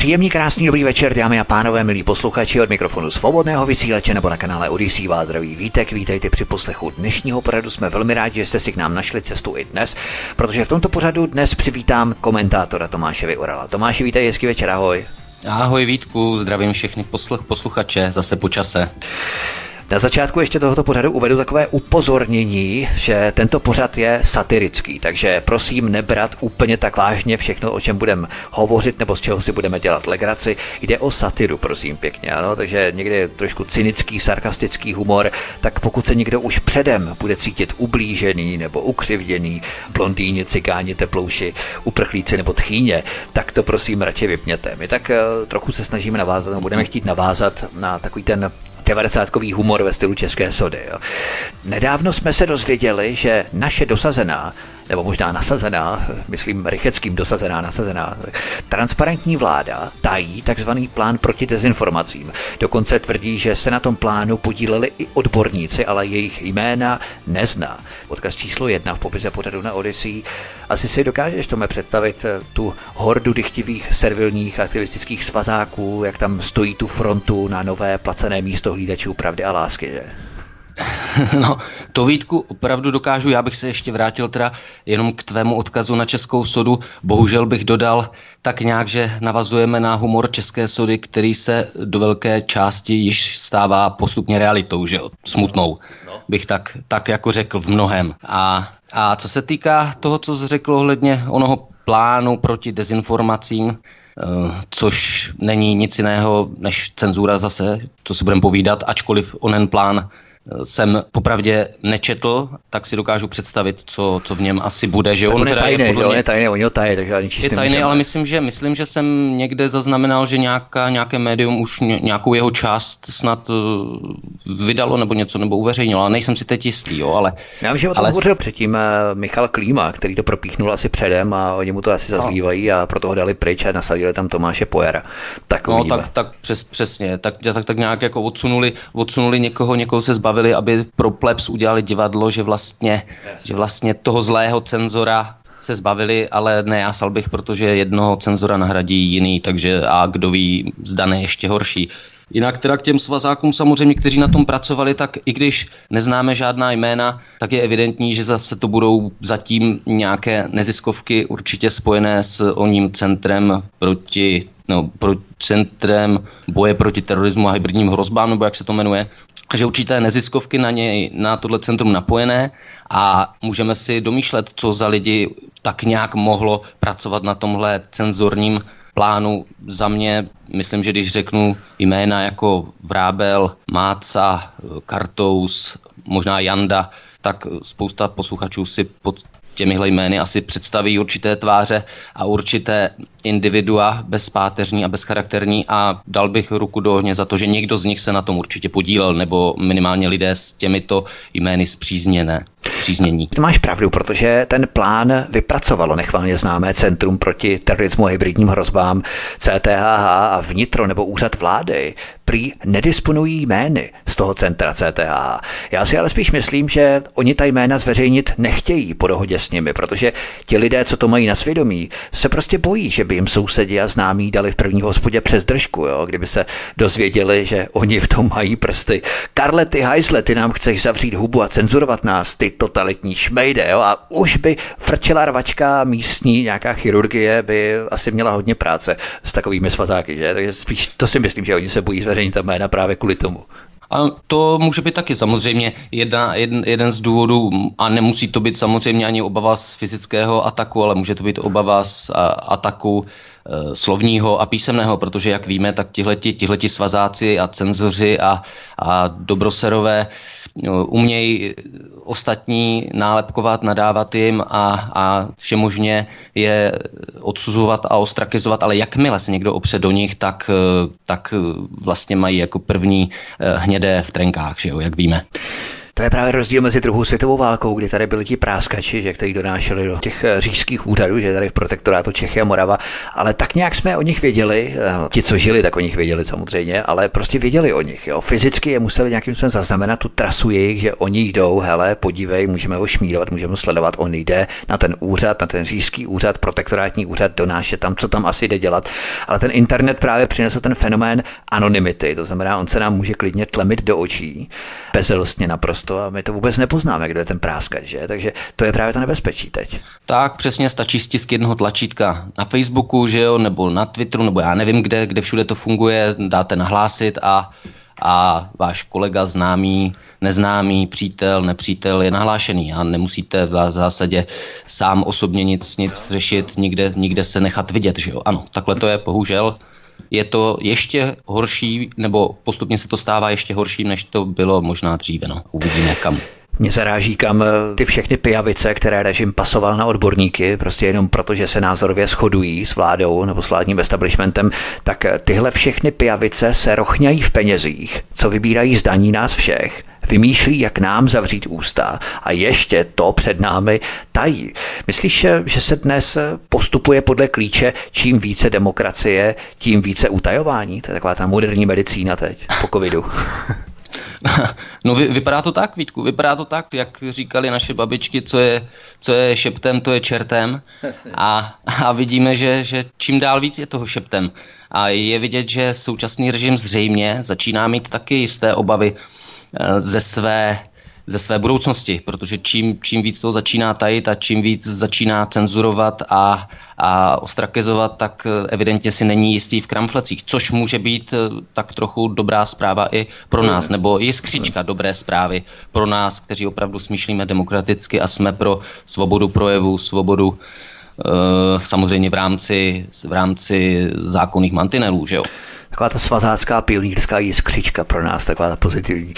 Příjemný, krásný, dobrý večer, dámy a pánové, milí posluchači od mikrofonu svobodného vysílače nebo na kanále Odisí vás zdraví vítek, vítejte při poslechu dnešního pořadu. Jsme velmi rádi, že jste si k nám našli cestu i dnes, protože v tomto pořadu dnes přivítám komentátora Tomáše Vyurala. Tomáši, vítej, hezký večer, ahoj. Ahoj Vítku, zdravím všechny posluch, posluchače, zase po čase. Na začátku ještě tohoto pořadu uvedu takové upozornění, že tento pořad je satirický, takže prosím nebrat úplně tak vážně všechno, o čem budeme hovořit nebo z čeho si budeme dělat legraci. Jde o satiru, prosím pěkně, ano, takže někdy je trošku cynický, sarkastický humor, tak pokud se někdo už předem bude cítit ublížený nebo ukřivděný, blondýni, cigáni, teplouši, uprchlíci nebo tchýně, tak to prosím radši vypněte. My tak eh, trochu se snažíme navázat, budeme chtít navázat na takový ten 90 humor ve stylu české sody. Jo. Nedávno jsme se dozvěděli, že naše dosazená nebo možná nasazená, myslím rycheckým dosazená, nasazená, transparentní vláda tají takzvaný plán proti dezinformacím. Dokonce tvrdí, že se na tom plánu podíleli i odborníci, ale jejich jména nezná. Odkaz číslo jedna v popise pořadu na Odyssey. Asi si dokážeš tome představit eh, tu hordu dychtivých servilních aktivistických svazáků, jak tam stojí tu frontu na nové placené místo hlídačů pravdy a lásky, že? No, to Vítku opravdu dokážu. Já bych se ještě vrátil teda jenom k tvému odkazu na českou sodu. Bohužel bych dodal tak nějak, že navazujeme na humor české sody, který se do velké části již stává postupně realitou, že? Smutnou. No. Bych tak, tak jako řekl v mnohem. A, a co se týká toho, co jsi řekl ohledně onoho plánu proti dezinformacím, Uh, což není nic jiného než cenzura zase, to si budeme povídat, ačkoliv onen plán jsem popravdě nečetl, tak si dokážu představit, co, co v něm asi bude. Že on, on je tajný, je, on je tajný, on je tajný, takže Je tajný, ale myslím že, myslím, že jsem někde zaznamenal, že nějaká, nějaké médium už nějakou jeho část snad uh, vydalo nebo něco, nebo uveřejnilo, ale nejsem si teď jistý, jo, ale... Já vím, že o tom ale... hovořil předtím uh, Michal Klíma, který to propíchnul asi předem a oni mu to asi no. zazlívají a proto ho dali pryč a nasadili tam Tomáše Pojera. Tak no, tak, tak přes, přesně, tak, tak, tak nějak jako odsunuli, odsunuli někoho, někoho se zbavili zbavili, aby pro plebs udělali divadlo, že vlastně, že vlastně toho zlého cenzora se zbavili, ale nejásal bych, protože jednoho cenzora nahradí jiný, takže a kdo ví, zda ne ještě horší. Jinak teda k těm svazákům samozřejmě, kteří na tom pracovali, tak i když neznáme žádná jména, tak je evidentní, že zase to budou zatím nějaké neziskovky určitě spojené s oním centrem proti no, pro centrem boje proti terorismu a hybridním hrozbám, nebo jak se to jmenuje, že určité neziskovky na něj, na tohle centrum napojené a můžeme si domýšlet, co za lidi tak nějak mohlo pracovat na tomhle cenzorním plánu. Za mě, myslím, že když řeknu jména jako Vrábel, Máca, Kartous, možná Janda, tak spousta posluchačů si pod těmihle jmény asi představí určité tváře a určité individua bezpáteřní a bezcharakterní a dal bych ruku do ohně za to, že někdo z nich se na tom určitě podílel, nebo minimálně lidé s těmito jmény zpřízněné. Zpříznění. Máš pravdu, protože ten plán vypracovalo nechválně známé Centrum proti terorismu a hybridním hrozbám CTHH a vnitro nebo úřad vlády prý nedisponují jmény z toho centra CTHH. Já si ale spíš myslím, že oni ta jména zveřejnit nechtějí po dohodě s nimi, protože ti lidé, co to mají na svědomí, se prostě bojí, že by jim sousedi a známí dali v první hospodě přes držku, jo? kdyby se dozvěděli, že oni v tom mají prsty. Karle, ty hajzle, ty nám chceš zavřít hubu a cenzurovat nás, ty totalitní šmejde, jo? a už by frčela rvačka místní, nějaká chirurgie by asi měla hodně práce s takovými svazáky, že? Takže spíš to si myslím, že oni se bojí zveřejnit ta jména právě kvůli tomu. A to může být taky samozřejmě jedna, jeden, jeden z důvodů, a nemusí to být samozřejmě ani obava z fyzického ataku, ale může to být obava z a, ataku slovního a písemného, protože jak víme, tak tihleti, tihleti svazáci a cenzoři a, a dobroserové no, umějí ostatní nálepkovat, nadávat jim a, a všemožně je odsuzovat a ostrakizovat, ale jakmile se někdo opře do nich, tak, tak vlastně mají jako první eh, hnědé v trenkách, že jo, jak víme. To je právě rozdíl mezi druhou světovou válkou, kdy tady byli ti práskači, že, kteří donášeli do těch eh, říšských úřadů, že tady v protektorátu Čechy a Morava, ale tak nějak jsme o nich věděli, eh, ti, co žili, tak o nich věděli samozřejmě, ale prostě věděli o nich. Jo. Fyzicky je museli nějakým způsobem zaznamenat tu trasu jejich, že oni jdou, hele, podívej, můžeme ho šmírovat, můžeme ho sledovat, on jde na ten úřad, na ten říšský úřad, protektorátní úřad, donášet tam, co tam asi jde dělat. Ale ten internet právě přinesl ten fenomén anonymity, to znamená, on se nám může klidně tlemit do očí, bezlstně naprosto a my to vůbec nepoznáme, kdo je ten práskač, že? Takže to je právě to nebezpečí teď. Tak přesně stačí stisk jednoho tlačítka na Facebooku, že jo, nebo na Twitteru, nebo já nevím kde, kde všude to funguje, dáte nahlásit a a váš kolega, známý, neznámý, přítel, nepřítel je nahlášený a nemusíte v zásadě sám osobně nic, nic řešit, nikde, nikde se nechat vidět, že jo. Ano, takhle to je, bohužel je to ještě horší, nebo postupně se to stává ještě horším, než to bylo možná dříve. No. Uvidíme kam. Mě zaráží, kam eh, ty všechny pijavice, které režim pasoval na odborníky, prostě jenom proto, že se názorově shodují s vládou nebo s vládním establishmentem, tak eh, tyhle všechny pijavice se rochňají v penězích, co vybírají zdaní nás všech vymýšlí, jak nám zavřít ústa a ještě to před námi tají. Myslíš, že se dnes postupuje podle klíče čím více demokracie, tím více utajování? To je taková ta moderní medicína teď po covidu. No vy, vypadá to tak, Vítku, vypadá to tak, jak říkali naše babičky, co je, co je šeptem, to je čertem. A, a vidíme, že, že čím dál víc je toho šeptem. A je vidět, že současný režim zřejmě začíná mít taky jisté obavy Eh, ze své, ze své budoucnosti, protože čím, čím víc to začíná tajit a čím víc začíná cenzurovat a, a ostrakizovat, tak eh, evidentně si není jistý v kramflecích, což může být eh, tak trochu dobrá zpráva i pro nás, nebo i skříčka dobré zprávy pro nás, kteří opravdu smýšlíme demokraticky a jsme pro svobodu projevu, svobodu samozřejmě v rámci, v rámci zákonných mantinelů, že jo taková ta svazácká pionýrská jiskřička pro nás, taková ta pozitivní.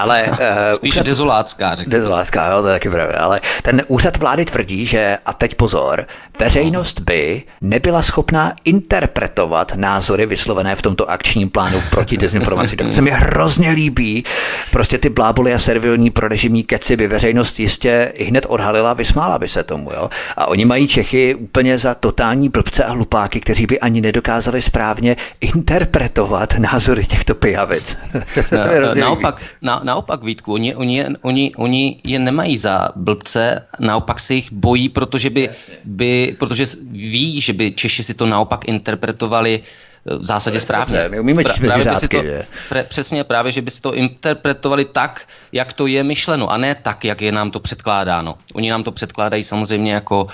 Ale, uh, Spíš úřad, dezolácká, řekl. Dezolácká, jo, to je taky pravda. Ale ten úřad vlády tvrdí, že, a teď pozor, veřejnost by nebyla schopná interpretovat názory vyslovené v tomto akčním plánu proti dezinformaci. To se mi hrozně líbí. Prostě ty bláboli a servilní prorežimní keci by veřejnost jistě i hned odhalila, vysmála by se tomu. Jo? A oni mají Čechy úplně za totální blbce a hlupáky, kteří by ani nedokázali správně interpretovat interpretovat názory těchto pijavic. Na, naopak, na, naopak, Vítku, oni, oni, oni, oni je nemají za blbce, naopak se jich bojí, protože, by, by, protože ví, že by Češi si to naopak interpretovali v zásadě správně. My umíme Spra- právě řádky, to, pre, Přesně, právě, že by si to interpretovali tak, jak to je myšleno, a ne tak, jak je nám to předkládáno. Oni nám to předkládají samozřejmě jako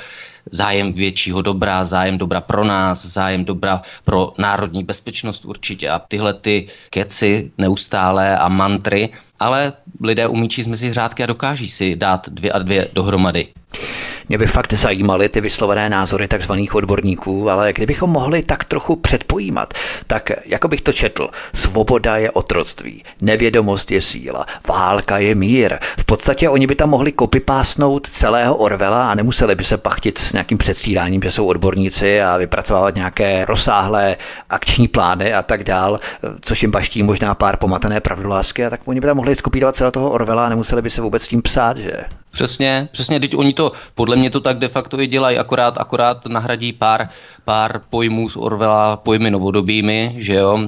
zájem většího dobra, zájem dobra pro nás, zájem dobra pro národní bezpečnost určitě. A tyhle ty keci neustále a mantry, ale lidé umí číst mezi řádky a dokáží si dát dvě a dvě dohromady. Mě by fakt zajímaly ty vyslovené názory takzvaných odborníků, ale kdybychom mohli tak trochu předpojímat, tak jako bych to četl, svoboda je otroctví, nevědomost je síla, válka je mír. V podstatě oni by tam mohli kopipásnout celého Orvela a nemuseli by se pachtit s nějakým předstíráním, že jsou odborníci a vypracovávat nějaké rozsáhlé akční plány a tak dál, což jim paští možná pár pomatené pravdolásky a tak oni by tam mohli skopírovat celého toho Orvela a nemuseli by se vůbec tím psát, že? Přesně, přesně, teď oni to, podle mě to tak de facto i dělají, akorát, akorát nahradí pár, pár pojmů z Orwella pojmy novodobými, že jo,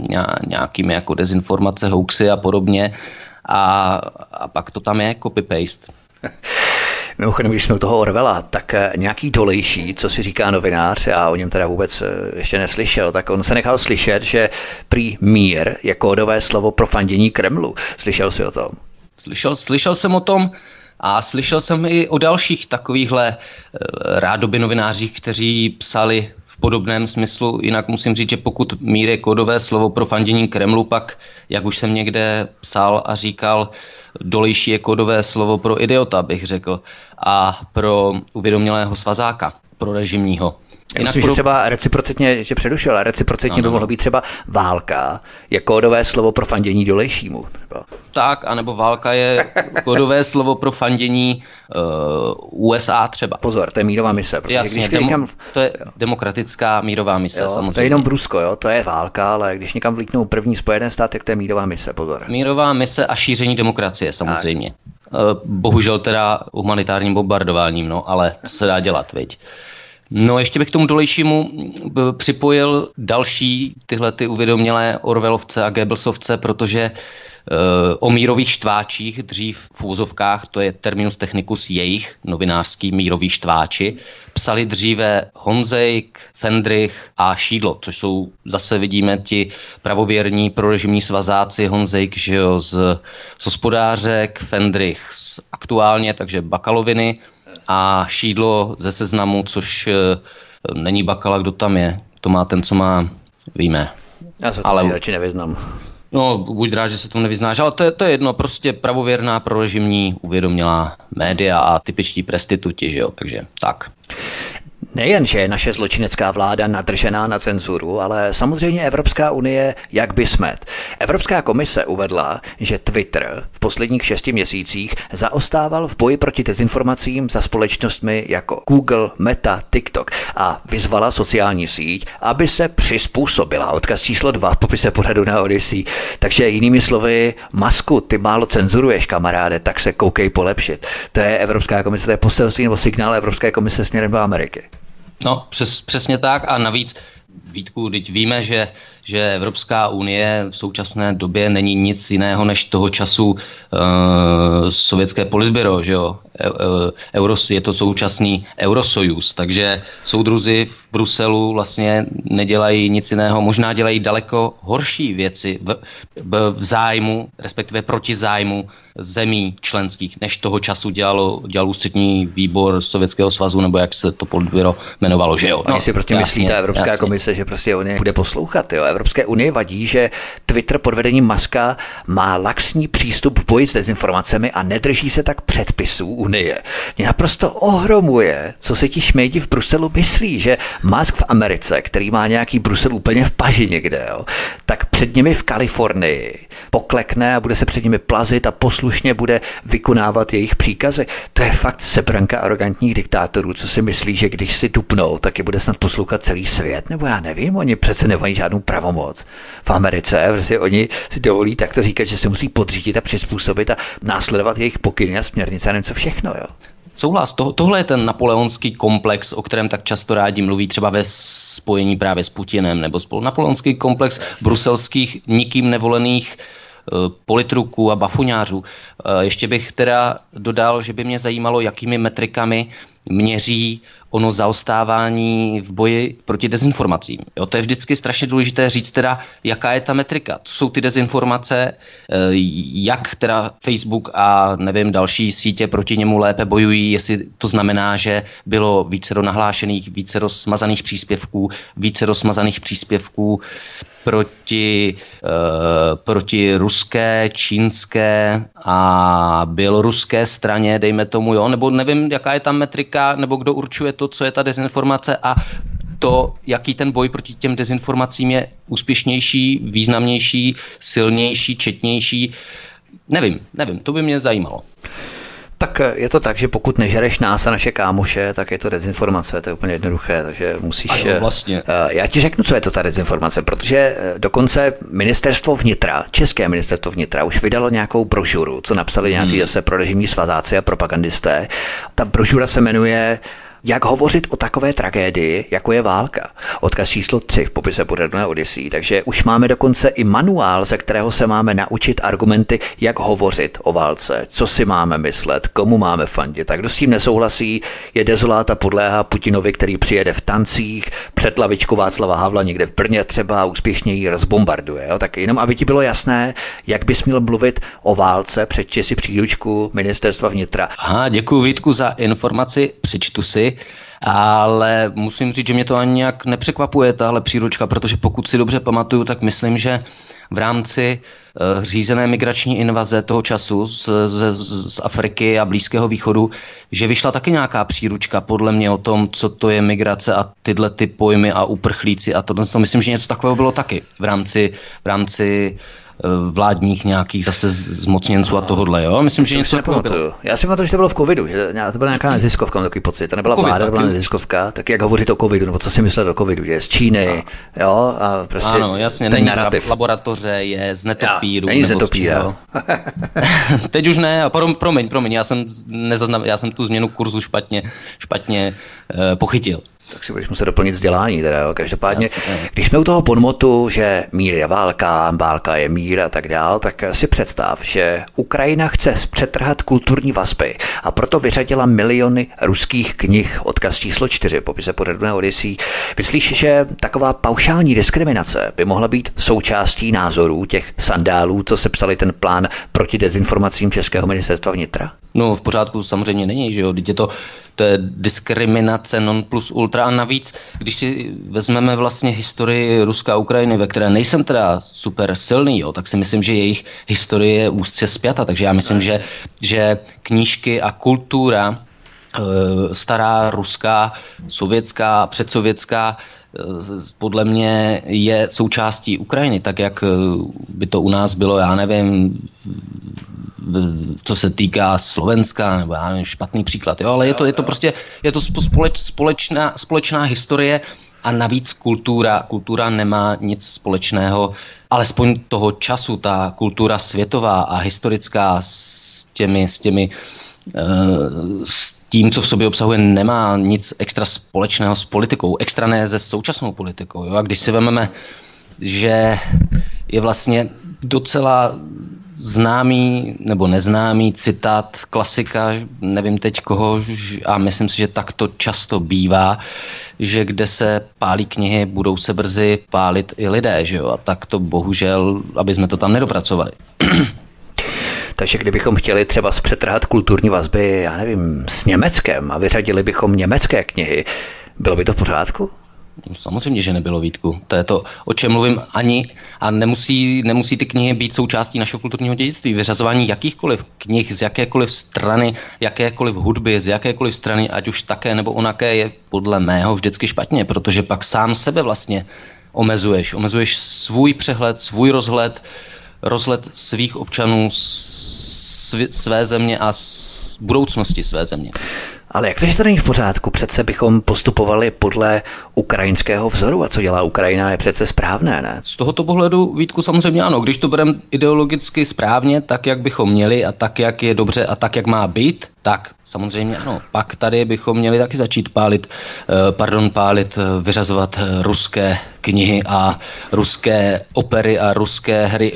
nějakými jako dezinformace, hoaxy a podobně a, a pak to tam je copy-paste. Mimochodem, když jsme toho Orvela, tak eh, nějaký dolejší, co si říká novinář, já o něm teda vůbec eh, ještě neslyšel, tak on se nechal slyšet, že prý mír je kódové slovo pro fandění Kremlu. Slyšel jsi o tom? Slyšel, slyšel jsem o tom, a slyšel jsem i o dalších takovýchhle eh, rádoby novinářích, kteří psali v podobném smyslu. Jinak musím říct, že pokud mír je kódové slovo pro fandění Kremlu, pak, jak už jsem někde psal a říkal, dolejší je kódové slovo pro idiota, bych řekl, a pro uvědomělého svazáka, pro režimního. Já myslím, pro... že třeba reciprocitně tě předušel, reciprocitně by mohlo být třeba válka, je kódové slovo pro fandění dolejšímu. Třeba. Tak, anebo válka je kódové slovo pro fandění uh, USA třeba. Pozor, to je mírová mise. Jasně, demo, někam... to je demokratická mírová mise, jo, samozřejmě. To je jenom Brusko, jo, to je válka, ale když někam vlítnou první Spojené státy, tak to je mírová mise, pozor. Mírová mise a šíření demokracie, samozřejmě. Tak. bohužel teda humanitárním bombardováním, no, ale to se dá dělat, viď. No ještě bych k tomu dolejšímu připojil další tyhle ty uvědomělé Orvelovce a Goebbelsovce, protože Eh, o mírových štváčích, dřív v úzovkách, to je terminus technicus jejich, novinářský mírový štváči, psali dříve Honzejk, Fendrich a Šídlo, což jsou zase vidíme ti pravověrní prorežimní svazáci, Honzejk že jo, z, z hospodářek, Fendrich z aktuálně, takže bakaloviny a Šídlo ze seznamu, což eh, není bakala, kdo tam je. To má ten, co má, víme. Já se Ale... radši nevyznám. No, buď rád, že se tomu nevyznáš, ale to je, to je jedno, prostě pravověrná prorežimní uvědomila média a typičtí prestituti, že jo, takže tak. Nejen, že je naše zločinecká vláda nadržená na cenzuru, ale samozřejmě Evropská unie jak by smet. Evropská komise uvedla, že Twitter v posledních šesti měsících zaostával v boji proti dezinformacím za společnostmi jako Google, Meta, TikTok a vyzvala sociální síť, aby se přizpůsobila. Odkaz číslo dva v popise pořadu na Odyssey. Takže jinými slovy, masku, ty málo cenzuruješ, kamaráde, tak se koukej polepšit. To je Evropská komise, to je poselství nebo signál Evropské komise směrem do Ameriky. No, přes, přesně tak a navíc Vítku, teď víme, že, že Evropská unie v současné době není nic jiného než toho času uh, sovětské politbyro, že jo? E, e, Euros, je to současný Eurosojus, takže soudruzi v Bruselu vlastně nedělají nic jiného, možná dělají daleko horší věci v, v, v zájmu, respektive proti zájmu zemí členských, než toho času dělalo, dělal ústřední výbor Sovětského svazu, nebo jak se to politbyro jmenovalo, že jo? No, Oni si prostě jasně, myslí ta Evropská jasně. komise, že prostě on bude poslouchat. Jo? Evropské unie vadí, že Twitter pod vedením Maska má laxní přístup v boji s dezinformacemi a nedrží se tak předpisů unie. Mě naprosto ohromuje, co si ti šmejdi v Bruselu myslí, že Musk v Americe, který má nějaký Brusel úplně v paži někde, jo, tak před nimi v Kalifornii poklekne a bude se před nimi plazit a poslušně bude vykonávat jejich příkazy. To je fakt sebranka arrogantních diktátorů, co si myslí, že když si dupnou, tak je bude snad poslouchat celý svět, nebo já nevím, oni přece nemají žádnou pravomoc. V Americe prostě oni si dovolí takto říkat, že se musí podřídit a přizpůsobit a následovat jejich pokyny a směrnice a nevím co všechno. Jo. Souhlas, to, tohle je ten napoleonský komplex, o kterém tak často rádi mluví třeba ve spojení právě s Putinem, nebo spolu napoleonský komplex bruselských nikým nevolených eh, politruků a bafuňářů. Eh, ještě bych teda dodal, že by mě zajímalo, jakými metrikami měří ono zaostávání v boji proti dezinformacím. Jo, to je vždycky strašně důležité říct teda, jaká je ta metrika, co jsou ty dezinformace, eh, jak teda Facebook a nevím, další sítě proti němu lépe bojují, jestli to znamená, že bylo více do nahlášených, více smazaných příspěvků, více smazaných příspěvků proti, uh, proti ruské, čínské a běloruské straně, dejme tomu, jo, nebo nevím, jaká je tam metrika, nebo kdo určuje to, co je ta dezinformace a to, jaký ten boj proti těm dezinformacím je úspěšnější, významnější, silnější, četnější. Nevím, nevím, to by mě zajímalo. Tak eh, je to tak, že pokud nežereš nás a naše kámoše, tak je to dezinformace, to je úplně jednoduché, takže musíš... Ano, eh, vlastně. Eh, já ti řeknu, co je to ta dezinformace, protože dokonce ministerstvo vnitra, české ministerstvo vnitra, už vydalo nějakou brožuru, co napsali nějací hmm. zase pro režimní svazáci a propagandisté. Ta brožura se jmenuje jak hovořit o takové tragédii, jako je válka. Odkaz číslo 3 v popise pořadu na Odyssey. Takže už máme dokonce i manuál, ze kterého se máme naučit argumenty, jak hovořit o válce, co si máme myslet, komu máme fandit. Tak kdo s tím nesouhlasí, je dezolát a podléhá Putinovi, který přijede v tancích, před lavičku Václava Havla někde v Brně třeba a úspěšně ji rozbombarduje. Jo? Tak jenom, aby ti bylo jasné, jak bys měl mluvit o válce, přečti si příručku ministerstva vnitra. Aha, děkuji Vítku za informaci, přečtu si ale musím říct, že mě to ani nějak nepřekvapuje, tahle příručka, protože pokud si dobře pamatuju, tak myslím, že v rámci uh, řízené migrační invaze toho času z, z, z Afriky a Blízkého východu, že vyšla taky nějaká příručka podle mě o tom, co to je migrace a tyhle ty pojmy a uprchlíci a tohle. To myslím, že něco takového bylo taky v rámci, v rámci vládních nějakých zase zmocněnců a tohohle, jo? Myslím, že něco takového bylo. Já si pamatuju, že to bylo v covidu, že to byla nějaká neziskovka, mám takový pocit. To nebyla COVID, vláda, to byla neziskovka, tak jak hovořit o covidu, nebo co si myslel o covidu, že je z Číny, no. jo, a prostě Ano, jasně, není narrativ. laboratoře, je z netopíru. Já, není z netopíra. Teď už ne, pro, promiň, promiň, já jsem, nezaznam, já jsem tu změnu kurzu špatně, špatně uh, pochytil. Tak si budeš muset doplnit vzdělání. Teda, jo. Každopádně, Jasně. když jsme u toho podmotu, že mír je válka, válka je mír a tak dál, tak si představ, že Ukrajina chce přetrhat kulturní vazby a proto vyřadila miliony ruských knih, odkaz číslo 4, popise pořadu na Odisí. Myslíš, že taková paušální diskriminace by mohla být součástí názorů těch sandálů, co se psali ten plán proti dezinformacím Českého ministerstva vnitra? No v pořádku samozřejmě není, že jo, teď je to to je diskriminace non plus ultra. A navíc, když si vezmeme vlastně historii Ruska a Ukrajiny, ve které nejsem teda super silný, jo, tak si myslím, že jejich historie je úzce spjata, takže já myslím, že, že knížky a kultura eh, stará ruská, sovětská, předsovětská, podle mě je součástí Ukrajiny, tak jak eh, by to u nás bylo, já nevím, co se týká Slovenska, nebo já nevím, špatný příklad, jo, ale je to, je to prostě, je to společ, společná, společná historie a navíc kultura, kultura nemá nic společného, alespoň toho času, ta kultura světová a historická s těmi, s těmi eh, s tím, co v sobě obsahuje, nemá nic extra společného s politikou, extra ne se současnou politikou. Jo? A když si vezmeme, že je vlastně docela známý nebo neznámý citát klasika, nevím teď koho, a myslím si, že tak to často bývá, že kde se pálí knihy, budou se brzy pálit i lidé, že jo? A tak to bohužel, aby jsme to tam nedopracovali. Takže kdybychom chtěli třeba zpřetrhat kulturní vazby, já nevím, s Německem a vyřadili bychom německé knihy, bylo by to v pořádku? Samozřejmě, že nebylo Vítku. To je to, o čem mluvím ani a nemusí, nemusí ty knihy být součástí našeho kulturního dědictví. Vyřazování jakýchkoliv knih z jakékoliv strany, jakékoliv hudby, z jakékoliv strany, ať už také nebo onaké, je podle mého vždycky špatně, protože pak sám sebe vlastně omezuješ. Omezuješ svůj přehled, svůj rozhled, rozhled svých občanů, své země a budoucnosti své země. Ale jak to, že to není v pořádku? Přece bychom postupovali podle ukrajinského vzoru a co dělá Ukrajina je přece správné, ne? Z tohoto pohledu, Vítku, samozřejmě ano. Když to bereme ideologicky správně, tak jak bychom měli a tak, jak je dobře a tak, jak má být, tak samozřejmě ano. Pak tady bychom měli taky začít pálit, eh, pardon, pálit, eh, vyřazovat eh, ruské knihy a ruské opery a ruské hry.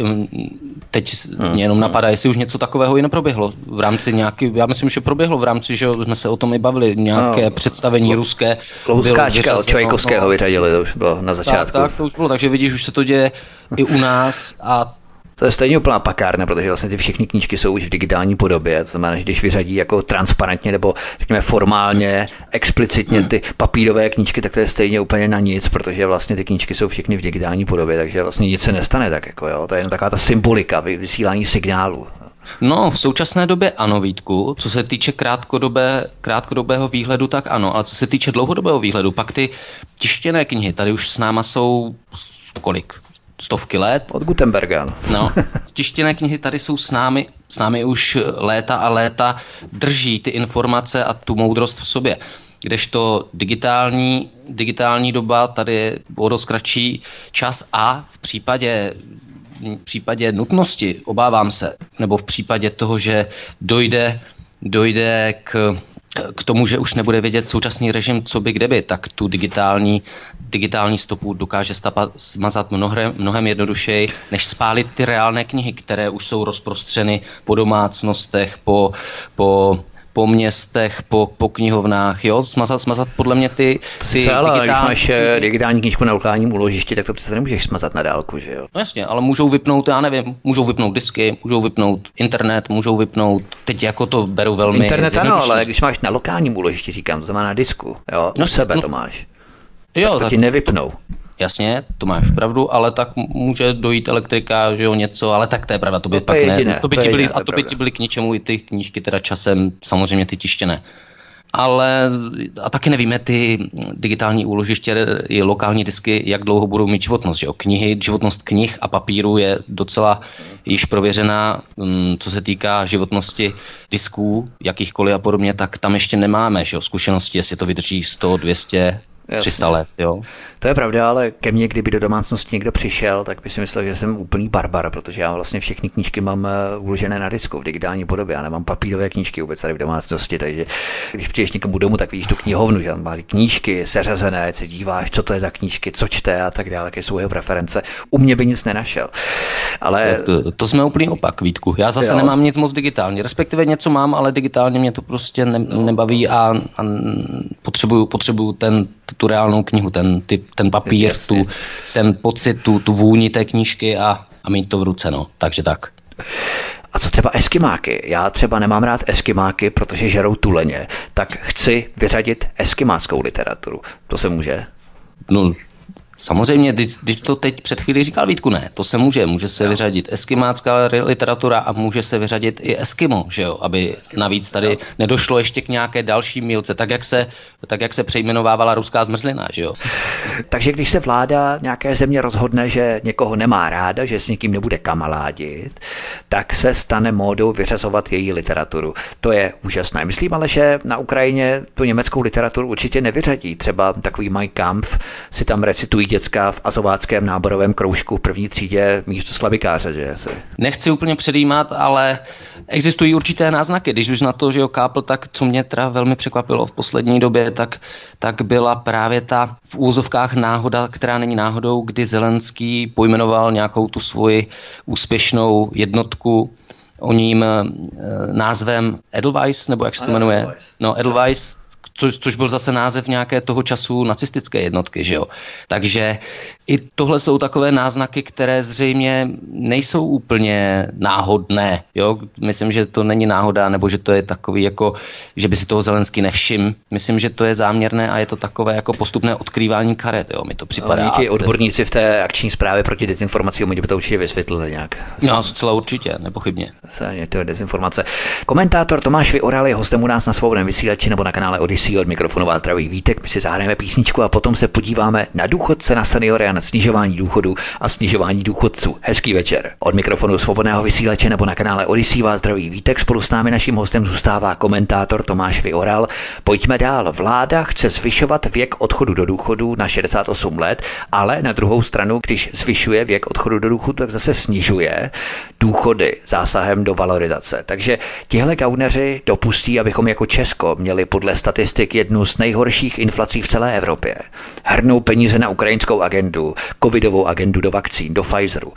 Teď hmm. mě jenom napadá, jestli už něco takového i neproběhlo v rámci nějaký, já myslím, že proběhlo v rámci, že jsme se o tom i bavili, nějaké no, představení ruské. Louskáčka od Čajkovského no, vyřadili, to už bylo na začátku. Tak, tak, to už bylo, takže vidíš, už se to děje i u nás a to je stejně úplná pakárna, protože vlastně ty všechny knížky jsou už v digitální podobě. To znamená, že když vyřadí jako transparentně nebo řekněme formálně, explicitně ty papírové knížky, tak to je stejně úplně na nic, protože vlastně ty knížky jsou všechny v digitální podobě, takže vlastně nic se nestane tak jako jo. To je jen taková ta symbolika, vysílání signálu. No, v současné době ano, Vítku. Co se týče krátkodobé, krátkodobého výhledu, tak ano. Ale co se týče dlouhodobého výhledu, pak ty tištěné knihy tady už s náma jsou kolik? Stovky let. Od Gutenberga. No, tištěné knihy tady jsou s námi, s námi už léta a léta, drží ty informace a tu moudrost v sobě. Kdežto digitální, digitální doba tady je o dost kratší čas a v případě v případě nutnosti, obávám se, nebo v případě toho, že dojde, dojde k k tomu, že už nebude vědět současný režim, co by kde by, tak tu digitální, digitální stopu dokáže stapa, smazat mnohem, mnohem jednodušeji, než spálit ty reálné knihy, které už jsou rozprostřeny po domácnostech, po, po po městech, po, po knihovnách, jo, smazat, smazat podle mě ty, ty Celá, digitální... Když máš eh, digitální knížku na lokálním úložišti, tak to přece nemůžeš smazat na dálku, že jo? No jasně, ale můžou vypnout, já nevím, můžou vypnout disky, můžou vypnout internet, můžou vypnout, teď jako to beru velmi Internet ano, ale když máš na lokálním úložišti, říkám, to znamená na disku, jo, no, sebe no, to máš. Jo, tak to tak, ti nevypnou. Jasně, to máš pravdu, ale tak může dojít elektrika, že jo, něco, ale tak to je pravda, to by no, to pak jediné, ne. To by to ti byly, a to by ti byly k ničemu i ty knížky teda časem, samozřejmě ty tištěné. ale a taky nevíme ty digitální úložiště i lokální disky, jak dlouho budou mít životnost. Že jo? Knihy, životnost knih a papíru je docela již prověřená, mm, co se týká životnosti disků, jakýchkoliv a podobně, tak tam ještě nemáme že jo? zkušenosti, jestli to vydrží 100, 200, Jasně. 300 let, jo. To je pravda, ale ke mně, kdyby do domácnosti někdo přišel, tak by si myslel, že jsem úplný barbar, protože já vlastně všechny knížky mám eh, uložené na disku v digitální podobě. Já nemám papírové knížky vůbec tady v domácnosti, takže když přijdeš někomu domů, tak vidíš tu knihovnu, že má knížky seřazené, se díváš, co to je za knížky, co čte a tak dále, jaké jsou jeho preference. U mě by nic nenašel. Ale... To, to, jsme úplný opak, Vítku. Já zase jo. nemám nic moc digitálně, respektive něco mám, ale digitálně mě to prostě ne, nebaví a, a potřebuju, potřebuju ten, tu reálnou knihu, ten, ty, ten papír, tu, ten pocit, tu, tu vůni té knížky a, a mít to v ruce, no. Takže tak. A co třeba eskimáky? Já třeba nemám rád eskimáky, protože žerou tuleně, tak chci vyřadit eskimáckou literaturu. To se může? No, Samozřejmě, když, to teď před chvílí říkal Vítku, ne, to se může, může se vyřadit eskimácká literatura a může se vyřadit i Eskimo, že jo, aby navíc tady nedošlo ještě k nějaké další mílce, tak jak se, tak jak se přejmenovávala ruská zmrzlina, že jo. Takže když se vláda nějaké země rozhodne, že někoho nemá ráda, že s někým nebude kamaládit, tak se stane módou vyřazovat její literaturu. To je úžasné. Myslím ale, že na Ukrajině tu německou literaturu určitě nevyřadí. Třeba takový Mein Kampf si tam recitují děcka v azováckém náborovém kroužku v první třídě místo slavikáře, že? Nechci úplně předjímat, ale existují určité náznaky. Když už na to, že jo, kápl, tak co mě teda velmi překvapilo v poslední době, tak, tak byla právě ta v úzovkách náhoda, která není náhodou, kdy Zelenský pojmenoval nějakou tu svoji úspěšnou jednotku o ním e, názvem Edelweiss, nebo jak se to jmenuje? No, Edelweiss, což, což byl zase název nějaké toho času nacistické jednotky, že jo. Takže i tohle jsou takové náznaky, které zřejmě nejsou úplně náhodné, jo. Myslím, že to není náhoda, nebo že to je takový jako, že by si toho Zelenský nevšim. Myslím, že to je záměrné a je to takové jako postupné odkrývání karet, jo. Mi to připadá. No, díky odborníci v té akční zprávě proti dezinformacím, oni by to určitě vysvětlili nějak. No, zcela určitě, nepochybně. To je dezinformace. Komentátor Tomáš Vyoral je hostem u nás na svobodném vysílači nebo na kanále Odyssey od mikrofonu vás zdraví Vítek, my si zahrajeme písničku a potom se podíváme na důchodce, na seniory a na snižování důchodu a snižování důchodců. Hezký večer. Od mikrofonu svobodného vysílače nebo na kanále Odyssey vás zdraví Vítek, spolu s námi naším hostem zůstává komentátor Tomáš Vyoral. Pojďme dál. Vláda chce zvyšovat věk odchodu do důchodu na 68 let, ale na druhou stranu, když zvyšuje věk odchodu do důchodu, tak zase snižuje důchody zásahem do valorizace. Takže tihle gauneři dopustí, abychom jako Česko měli podle statistik jednu z nejhorších inflací v celé Evropě. Hrnou peníze na ukrajinskou agendu, covidovou agendu do vakcín, do Pfizeru,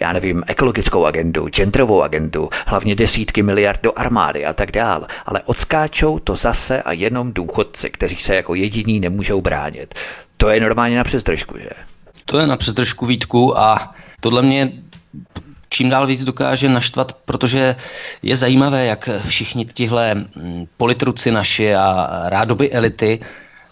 já nevím, ekologickou agendu, genderovou agendu, hlavně desítky miliard do armády a tak dál. Ale odskáčou to zase a jenom důchodci, kteří se jako jediní nemůžou bránit. To je normálně na přezdržku, že? To je na přezdržku Vítku a tohle mě čím dál víc dokáže naštvat, protože je zajímavé, jak všichni tihle mm, politruci naši a rádoby elity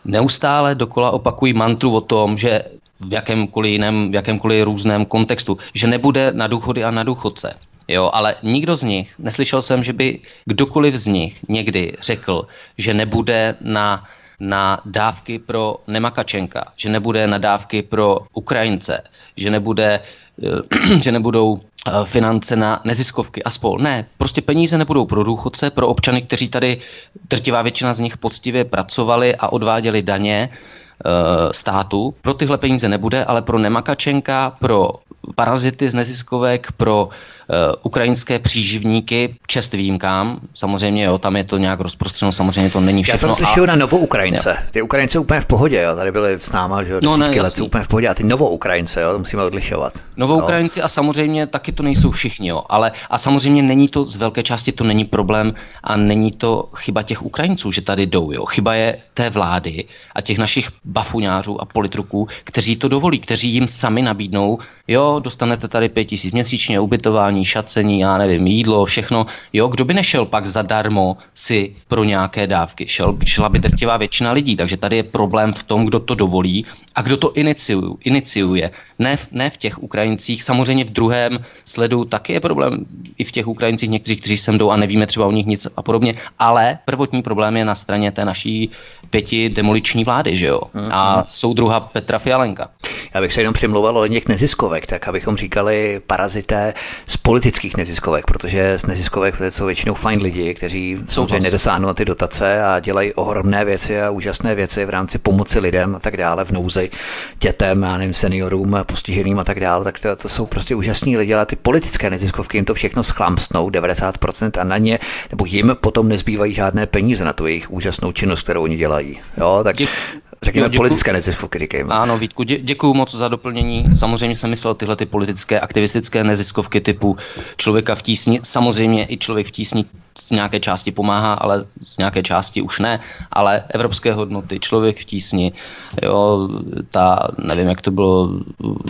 neustále dokola opakují mantru o tom, že v jakémkoliv jiném, v jakémkoliv různém kontextu, že nebude na důchody a na důchodce. Jo, ale nikdo z nich, neslyšel jsem, že by kdokoliv z nich někdy řekl, že nebude na, na dávky pro Nemakačenka, že nebude na dávky pro Ukrajince, že nebude Eh, že nebudou finance na neziskovky a spol. Ne, prostě peníze nebudou pro důchodce, pro občany, kteří tady drtivá většina z nich poctivě pracovali a odváděli daně eh, státu. Pro tyhle peníze nebude, ale pro Nemakačenka, pro parazity z neziskovek, pro Eh, ukrajinské příživníky, čest výjimkám, samozřejmě, jo, tam je to nějak rozprostřeno, samozřejmě to není všechno. Já to slyšel a... na novou Ukrajince. Ty Ukrajince úplně v pohodě, jo, tady byly s náma, že jo, no, ne, let úplně v pohodě, a ty novou Ukrajince, jo, to musíme odlišovat. Novou no. Ukrajinci a samozřejmě taky to nejsou všichni, jo, ale a samozřejmě není to, z velké části to není problém a není to chyba těch Ukrajinců, že tady jdou, jo. Chyba je té vlády a těch našich bafuňářů a politruků, kteří to dovolí, kteří jim sami nabídnou, jo, dostanete tady pět tisíc měsíčně, ubytování, ubytování, šacení, já nevím, jídlo, všechno. Jo, kdo by nešel pak zadarmo si pro nějaké dávky? Šel, šla by drtivá většina lidí, takže tady je problém v tom, kdo to dovolí a kdo to iniciuje. iniciuje. Ne, v, ne v těch Ukrajincích, samozřejmě v druhém sledu taky je problém i v těch Ukrajincích, někteří, kteří sem jdou a nevíme třeba o nich nic a podobně, ale prvotní problém je na straně té naší pěti demoliční vlády, že jo? A mhm. soudruha Petra Fialenka. Já bych se jenom přimlouval o něk neziskovek, tak abychom říkali parazité z politických neziskovek, protože z neziskovek to jsou většinou fajn lidi, kteří samozřejmě nedosáhnou na ty dotace a dělají ohromné věci a úžasné věci v rámci pomoci lidem a tak dále v nouzi, dětem, já nevím, seniorům, postiženým a tak dále, tak to, to jsou prostě úžasní lidi, ale ty politické neziskovky jim to všechno schlamstnou, 90% a na ně, nebo jim potom nezbývají žádné peníze na tu jejich úžasnou činnost, kterou oni dělají. Jo, tak Řekněme děkuju, politické neziskovky, říkejme. Ano, Vítku, dě, děkuju moc za doplnění. Samozřejmě jsem myslel tyhle ty politické, aktivistické neziskovky typu člověka v tísni. Samozřejmě i člověk v tísni z nějaké části pomáhá, ale z nějaké části už ne. Ale evropské hodnoty, člověk v tísni, jo, ta, nevím, jak to bylo,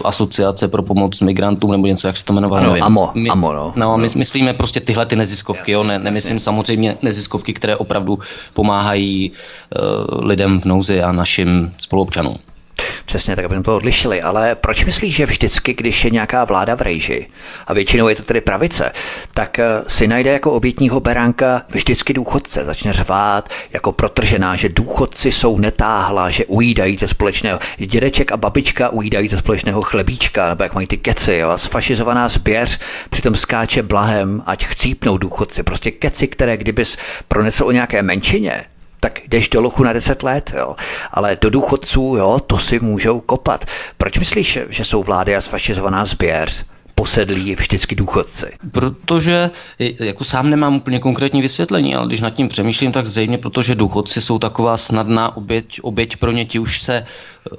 asociace pro pomoc migrantům nebo něco, jak se to jmenovalo. Ano, nevím. AMO, my, AMO, no. no my myslíme prostě tyhle ty neziskovky, jo, ne, nemyslím jasně. samozřejmě neziskovky, které opravdu pomáhají uh, lidem v nouzi a našim našim spoluobčanům. Přesně tak, abychom to odlišili. Ale proč myslíš, že vždycky, když je nějaká vláda v rejži, a většinou je to tedy pravice, tak eh, si najde jako obětního beránka vždycky důchodce, začne řvát jako protržená, že důchodci jsou netáhla, že ujídají ze společného, dědeček a babička ujídají ze společného chlebíčka, nebo jak mají ty keci, jo, a sfašizovaná zběř přitom skáče blahem, ať chcípnou důchodci. Prostě keci, které kdybys pronesl o nějaké menšině, tak jdeš do lochu na 10 let, jo. Ale do důchodců, jo, to si můžou kopat. Proč myslíš, že jsou vlády a sfašizovaná sběr? posedlí vždycky důchodci? Protože jako sám nemám úplně konkrétní vysvětlení, ale když nad tím přemýšlím, tak zřejmě protože důchodci jsou taková snadná oběť, oběť pro ně, ti už se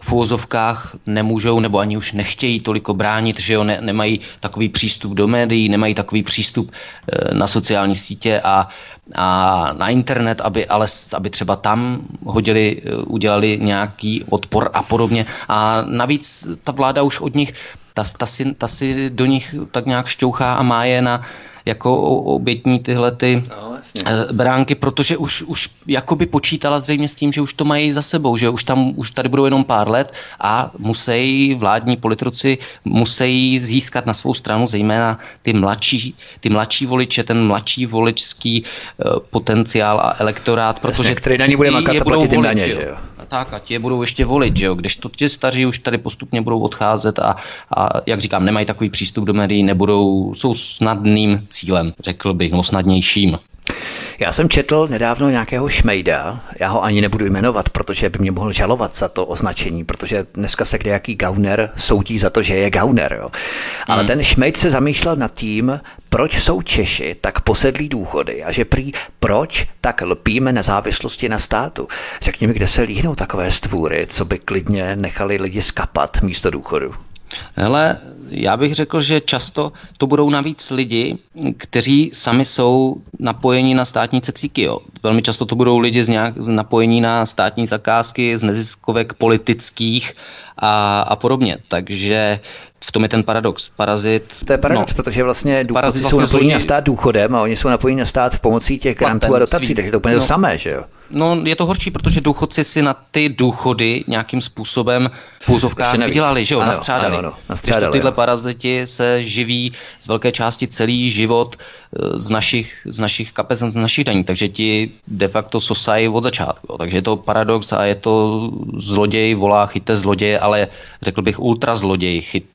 v úvozovkách nemůžou nebo ani už nechtějí toliko bránit, že jo, ne, nemají takový přístup do médií, nemají takový přístup e, na sociální sítě a a na internet, aby, ale, aby třeba tam hodili, eh, udělali nějaký odpor a podobně. A navíc ta vláda už od nich, ta, ta, si, ta si do nich tak nějak šťouchá a má je na, jako obětní tyhle ty no, eh, bránky, protože už, už jakoby počítala zřejmě s tím, že už to mají za sebou, že už tam už tady budou jenom pár let a musí vládní politici musí získat na svou stranu zejména ty mladší, ty mladší voliče, ten mladší voličský uh, potenciál a elektorát, protože Jasně, který na ní bude makat a platit volit, daně, že jo? Tak a ti je budou ještě volit, že jo? Když to ti staří už tady postupně budou odcházet a, a jak říkám, nemají takový přístup do médií, nebudou, jsou snadným cílem, řekl bych, no snadnějším. Já jsem četl nedávno nějakého šmejda, já ho ani nebudu jmenovat, protože by mě mohl žalovat za to označení, protože dneska se kdejaký gauner soudí za to, že je gauner. Jo. Ale mm. ten šmejd se zamýšlel nad tím, proč jsou Češi tak posedlí důchody a že prý proč tak lpíme nezávislosti na státu. Řekni mi, kde se líhnou takové stvůry, co by klidně nechali lidi skapat místo důchodu. Hele, já bych řekl, že často to budou navíc lidi, kteří sami jsou napojení na státní cecíky. Jo. Velmi často to budou lidi z, nějak, z napojení na státní zakázky, z neziskovek politických a, a podobně. Takže v tom je ten paradox. Parazit. To je paradox, no, protože vlastně důchodci vlastně jsou napojení na stát důchodem a oni jsou napojení na stát pomocí těch grantů a dotací, takže to je úplně no, to samé, že jo? No, je to horší, protože důchodci si na ty důchody nějakým způsobem v úzovkách vydělali, že jo, ano, nastřádali. Ano, ano, nastřádali. Když tyhle ano. paraziti se živí z velké části celý život z našich, z našich kapes, z našich daní, takže ti de facto sosají od začátku. Jo. Takže je to paradox a je to zloděj volá chyte zloděje, ale řekl bych ultra zloděj chyt,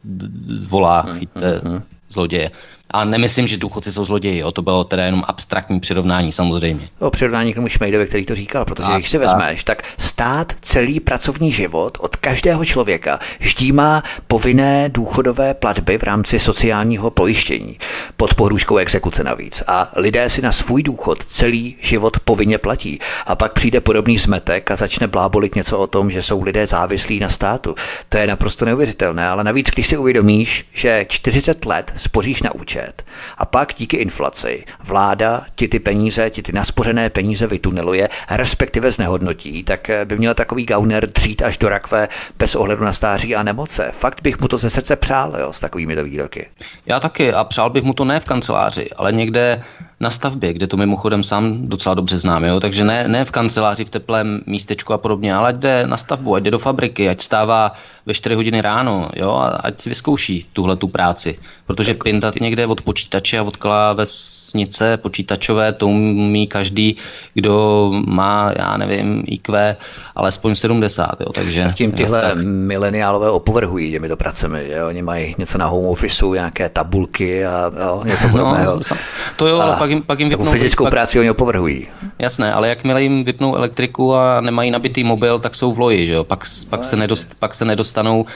volá chyte uh-huh. zloděje. A nemyslím, že důchodci jsou zloději, jo? to bylo teda jenom abstraktní přirovnání samozřejmě. O přirovnání k tomu Šmejdovi, který to říkal, protože tak, když si vezmeš, tak stát celý pracovní život od každého člověka ždímá povinné důchodové platby v rámci sociálního pojištění pod pohrůžkou exekuce navíc. A lidé si na svůj důchod celý život povinně platí. A pak přijde podobný zmetek a začne blábolit něco o tom, že jsou lidé závislí na státu. To je naprosto neuvěřitelné, ale navíc, když si uvědomíš, že 40 let spoříš na účet, rozpočet a pak díky inflaci vláda ti ty peníze, ti ty naspořené peníze vytuneluje, respektive znehodnotí, tak by měl takový gauner dřít až do rakve bez ohledu na stáří a nemoce. Fakt bych mu to ze srdce přál jo, s takovými to výroky. Já taky a přál bych mu to ne v kanceláři, ale někde na stavbě, kde to mimochodem sám docela dobře znám, jo? takže ne, ne v kanceláři, v teplém místečku a podobně, ale ať jde na stavbu, ať jde do fabriky, ať stává ve 4 hodiny ráno, jo, a ať si vyzkouší tuhle tu práci, protože tak, pintat někde od počítače a od klávesnice počítačové, to umí každý, kdo má, já nevím, IQ alespoň 70, jo, takže... Tím tyhle dneska... mileniálové opovrhují těmi pracemi, že oni mají něco na home officeu, nějaké tabulky a jo, něco no, podobného. No, to jo, a pak jim, pak jim vypnou... Fyzickou pak... práci oni opovrhují. Jasné, ale jakmile jim vypnou elektriku a nemají nabitý mobil, tak jsou v loji, že jo, pak, pak, no, se, nedost, pak se nedostanou uh,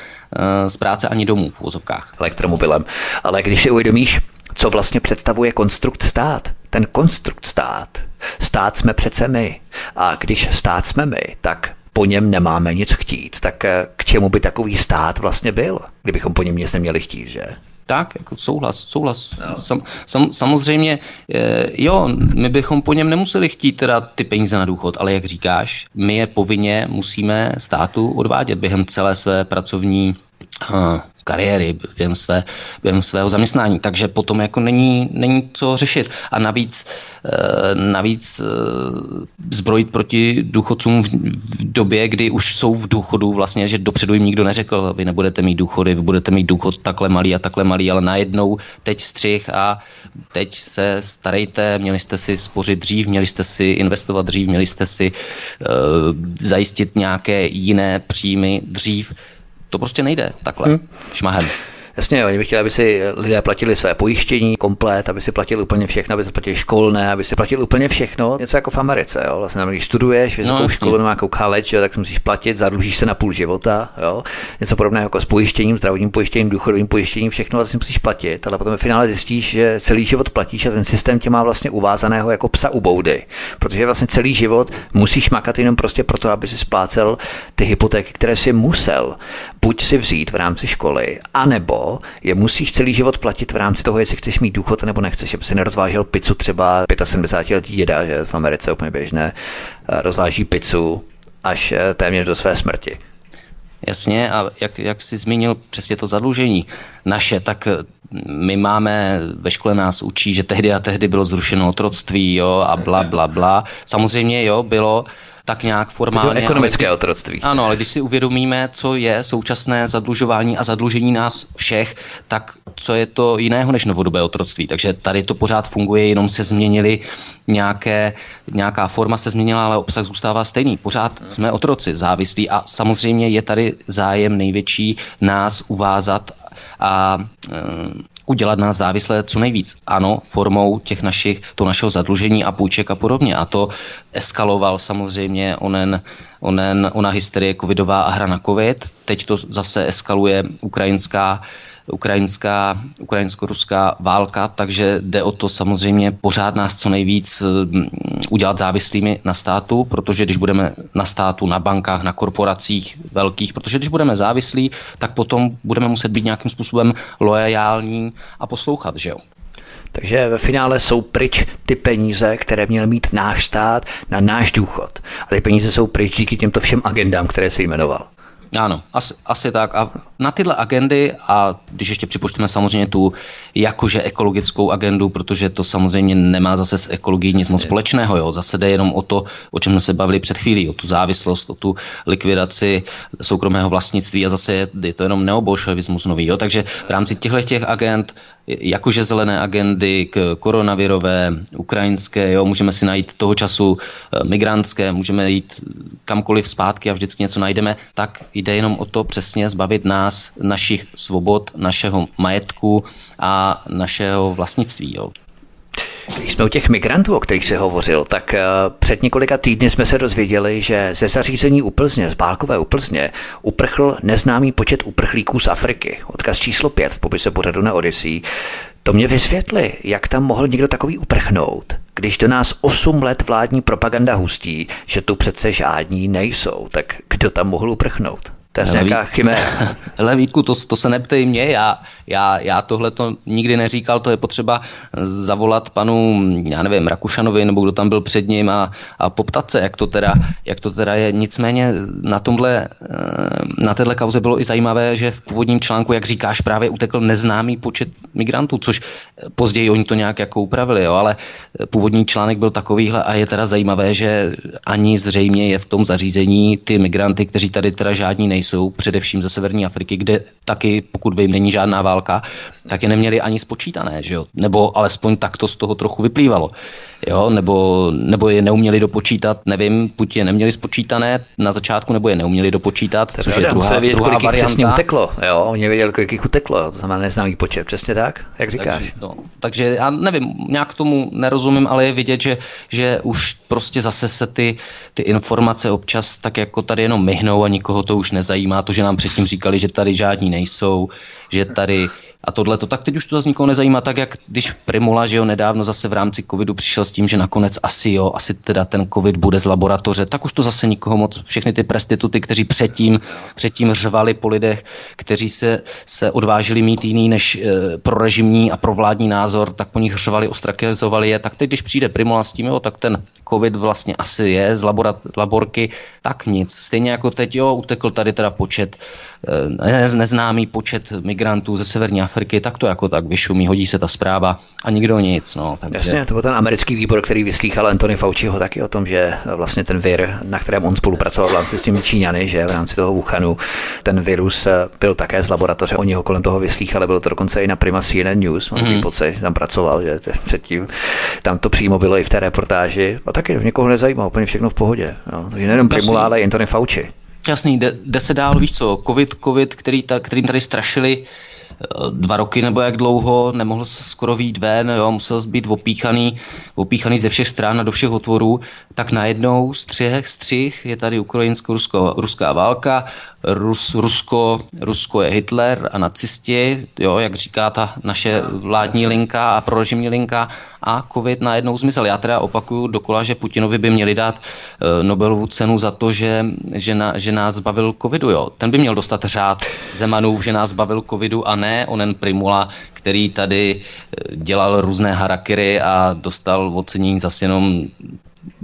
z práce ani domů v vozovkách. Elektromobilem. Ale když si uvědomíš, co vlastně představuje konstrukt stát, ten konstrukt stát, stát jsme přece my. A když stát jsme my, tak po něm nemáme nic chtít. Tak eh, k čemu by takový stát vlastně byl, kdybychom po něm nic neměli chtít, že? Tak, jako souhlas, souhlas. No. Sam, sam, samozřejmě, e, jo, my bychom po něm nemuseli chtít teda ty peníze na důchod, ale jak říkáš, my je povinně musíme státu odvádět během celé své pracovní kariéry, během, své, během svého zaměstnání. Takže potom jako není, není co řešit. A navíc, e, navíc e, zbrojit proti důchodcům v, v době, kdy už jsou v důchodu, vlastně, že dopředu jim nikdo neřekl, vy nebudete mít důchody, vy budete mít důchod takhle malý a takhle malý, ale najednou teď střih a teď se starejte, měli jste si spořit dřív, měli jste si investovat dřív, měli jste si e, zajistit nějaké jiné příjmy dřív to prostě nejde takhle, hmm. šmahem. Jasně, oni by chtěli, aby si lidé platili své pojištění komplet, aby si platili úplně všechno, aby si platili školné, aby si platili úplně všechno. Něco jako v Americe, jo. Vlastně, když studuješ vysokou no, školu nebo nějakou college, jo, tak musíš platit, zadlužíš se na půl života, jo. Něco podobného jako s pojištěním, zdravotním pojištěním, důchodovým pojištěním, všechno vlastně musíš platit, ale potom v finále zjistíš, že celý život platíš a ten systém tě má vlastně uvázaného jako psa u boudy. Protože vlastně celý život musíš makat jenom prostě proto, aby si splácel ty hypotéky, které si musel buď si vzít v rámci školy, anebo je musíš celý život platit v rámci toho, jestli chceš mít důchod nebo nechceš, aby si nerozvážel pizzu třeba 75 letý děda, že v Americe úplně běžné, rozváží pizzu až eh, téměř do své smrti. Jasně, a jak, jak jsi zmínil přesně to zadlužení naše, tak eh, my máme, ve škole nás učí, že tehdy a tehdy bylo zrušeno otroctví, jo, a bla, bla, bla. Samozřejmě, jo, bylo, tak nějak formálně. To ekonomické ale, otroctví. Ano, ale když si uvědomíme, co je současné zadlužování a zadlužení nás všech, tak co je to jiného než novodobé otroctví. Takže tady to pořád funguje, jenom se změnily nějaké, nějaká forma se změnila, ale obsah zůstává stejný. Pořád jsme otroci, závislí a samozřejmě je tady zájem největší nás uvázat a e, udělat nás závislé co nejvíc. Ano, formou těch našich, to našeho zadlužení a půjček a podobně. A to eskaloval samozřejmě onen, onen, ona hysterie covidová a hra na covid. Teď to zase eskaluje ukrajinská ukrajinská, ukrajinsko-ruská válka, takže jde o to samozřejmě pořád nás co nejvíc mm, udělat závislými na státu, protože když budeme na státu, na bankách, na korporacích velkých, protože když budeme závislí, tak potom budeme muset být nějakým způsobem loajální a poslouchat, že jo? Takže ve finále jsou pryč ty peníze, které měl mít náš stát na náš důchod. A ty peníze jsou pryč díky těmto všem agendám, které se jmenoval. Ano, asi, asi tak. A na tyhle agendy, a když ještě připočteme samozřejmě tu jakože ekologickou agendu, protože to samozřejmě nemá zase s ekologií nic moc společného, jo. zase jde jenom o to, o čem jsme se bavili před chvílí, o tu závislost, o tu likvidaci soukromého vlastnictví a zase je, je to jenom neobolševismus nový. Jo. Takže v rámci těchto těch agent jakože zelené agendy k koronavirové, ukrajinské, jo, můžeme si najít toho času eh, migrantské, můžeme jít kamkoliv zpátky a vždycky něco najdeme, tak jde jenom o to přesně zbavit nás našich svobod, našeho majetku a našeho vlastnictví. Jo. Když jsme u těch migrantů, o kterých se hovořil, tak eh, před několika týdny jsme se dozvěděli, že ze zařízení u Plzně, z Bálkové u Plzně, uprchl neznámý počet uprchlíků z Afriky. Odkaz číslo 5 v popise pořadu na Odyssey. To mě vysvětli, jak tam mohl někdo takový uprchnout, když do nás 8 let vládní propaganda hustí, že tu přece žádní nejsou, tak kdo tam mohl uprchnout? To je nějaká chiméra. Hele Vítku, to, to se neptej mě, já, já, já tohle to nikdy neříkal, to je potřeba zavolat panu, já nevím, Rakušanovi, nebo kdo tam byl před ním a, a poptat se, jak to, teda, jak to teda je. Nicméně na tomhle, eh, na téhle kauze bylo i zajímavé, že v původním článku, jak říkáš, právě utekl neznámý počet migrantů, což později oni to nějak jako upravili, jo, ale původní článek byl takovýhle a je teda zajímavé, že ani zřejmě je v tom zařízení ty migranty, kteří tady teda žádní nejsou, především ze severní Afriky, kde taky, pokud vím, není žádná válka, tak je neměli ani spočítané, že jo? Nebo alespoň tak to z toho trochu vyplývalo jo, nebo, nebo je neuměli dopočítat, nevím, buď je neměli spočítané na začátku, nebo je neuměli dopočítat, to což je druhá, vědět, druhá kolik varianta. uteklo, jo, oni věděli, kolik jich uteklo, to znamená neznámý počet, přesně tak, jak říkáš. Takže, no, takže já nevím, nějak tomu nerozumím, ale je vidět, že, že už prostě zase se ty, ty informace občas tak jako tady jenom myhnou a nikoho to už nezajímá, to, že nám předtím říkali, že tady žádní nejsou, že tady a tohle to, tak teď už to zase nikoho nezajímá, tak jak když Primula, že jo, nedávno zase v rámci covidu přišel s tím, že nakonec asi jo, asi teda ten covid bude z laboratoře, tak už to zase nikoho moc, všechny ty prestituty, kteří předtím, předtím řvali po lidech, kteří se, se odvážili mít jiný než e, pro režimní a pro vládní názor, tak po nich řvali, ostrakizovali je, tak teď, když přijde Primula s tím, jo, tak ten covid vlastně asi je z laborat, laborky, tak nic. Stejně jako teď, jo, utekl tady teda počet, neznámý počet migrantů ze severní Afriky, tak to jako tak vyšumí, hodí se ta zpráva a nikdo nic. No, takže... Jasně, to byl ten americký výbor, který vyslýchal Anthony Fauciho taky o tom, že vlastně ten vir, na kterém on spolupracoval v rámci s těmi Číňany, že v rámci toho Wuhanu ten virus byl také z laboratoře, oni ho kolem toho vyslýchali, bylo to dokonce i na Prima CNN News, mám mm-hmm. pocit, tam pracoval, že předtím tam to přímo bylo i v té reportáži a taky někoho nezajímá, úplně všechno v pohodě. No. Takže nejenom Primula, ale i Anthony Fauci. Jasný, jde, jde se dál, víš co, covid, covid, který ta, kterým tady strašili dva roky nebo jak dlouho, nemohl se skoro výjít ven, jo, musel být opíchaný, opíchaný ze všech stran a do všech otvorů, tak najednou střih, střih je tady ukrajinsko-ruská válka, Rus, Rusko, Rusko je Hitler a nacisti, jo, jak říká ta naše vládní linka a prorežimní linka a covid najednou zmizel. Já teda opakuju dokola, že Putinovi by měli dát uh, Nobelovu cenu za to, že, že, na, že nás zbavil covidu. Jo. Ten by měl dostat řád Zemanův, že nás zbavil covidu a ne onen Primula, který tady e, dělal různé harakiry a dostal ocenění zase jenom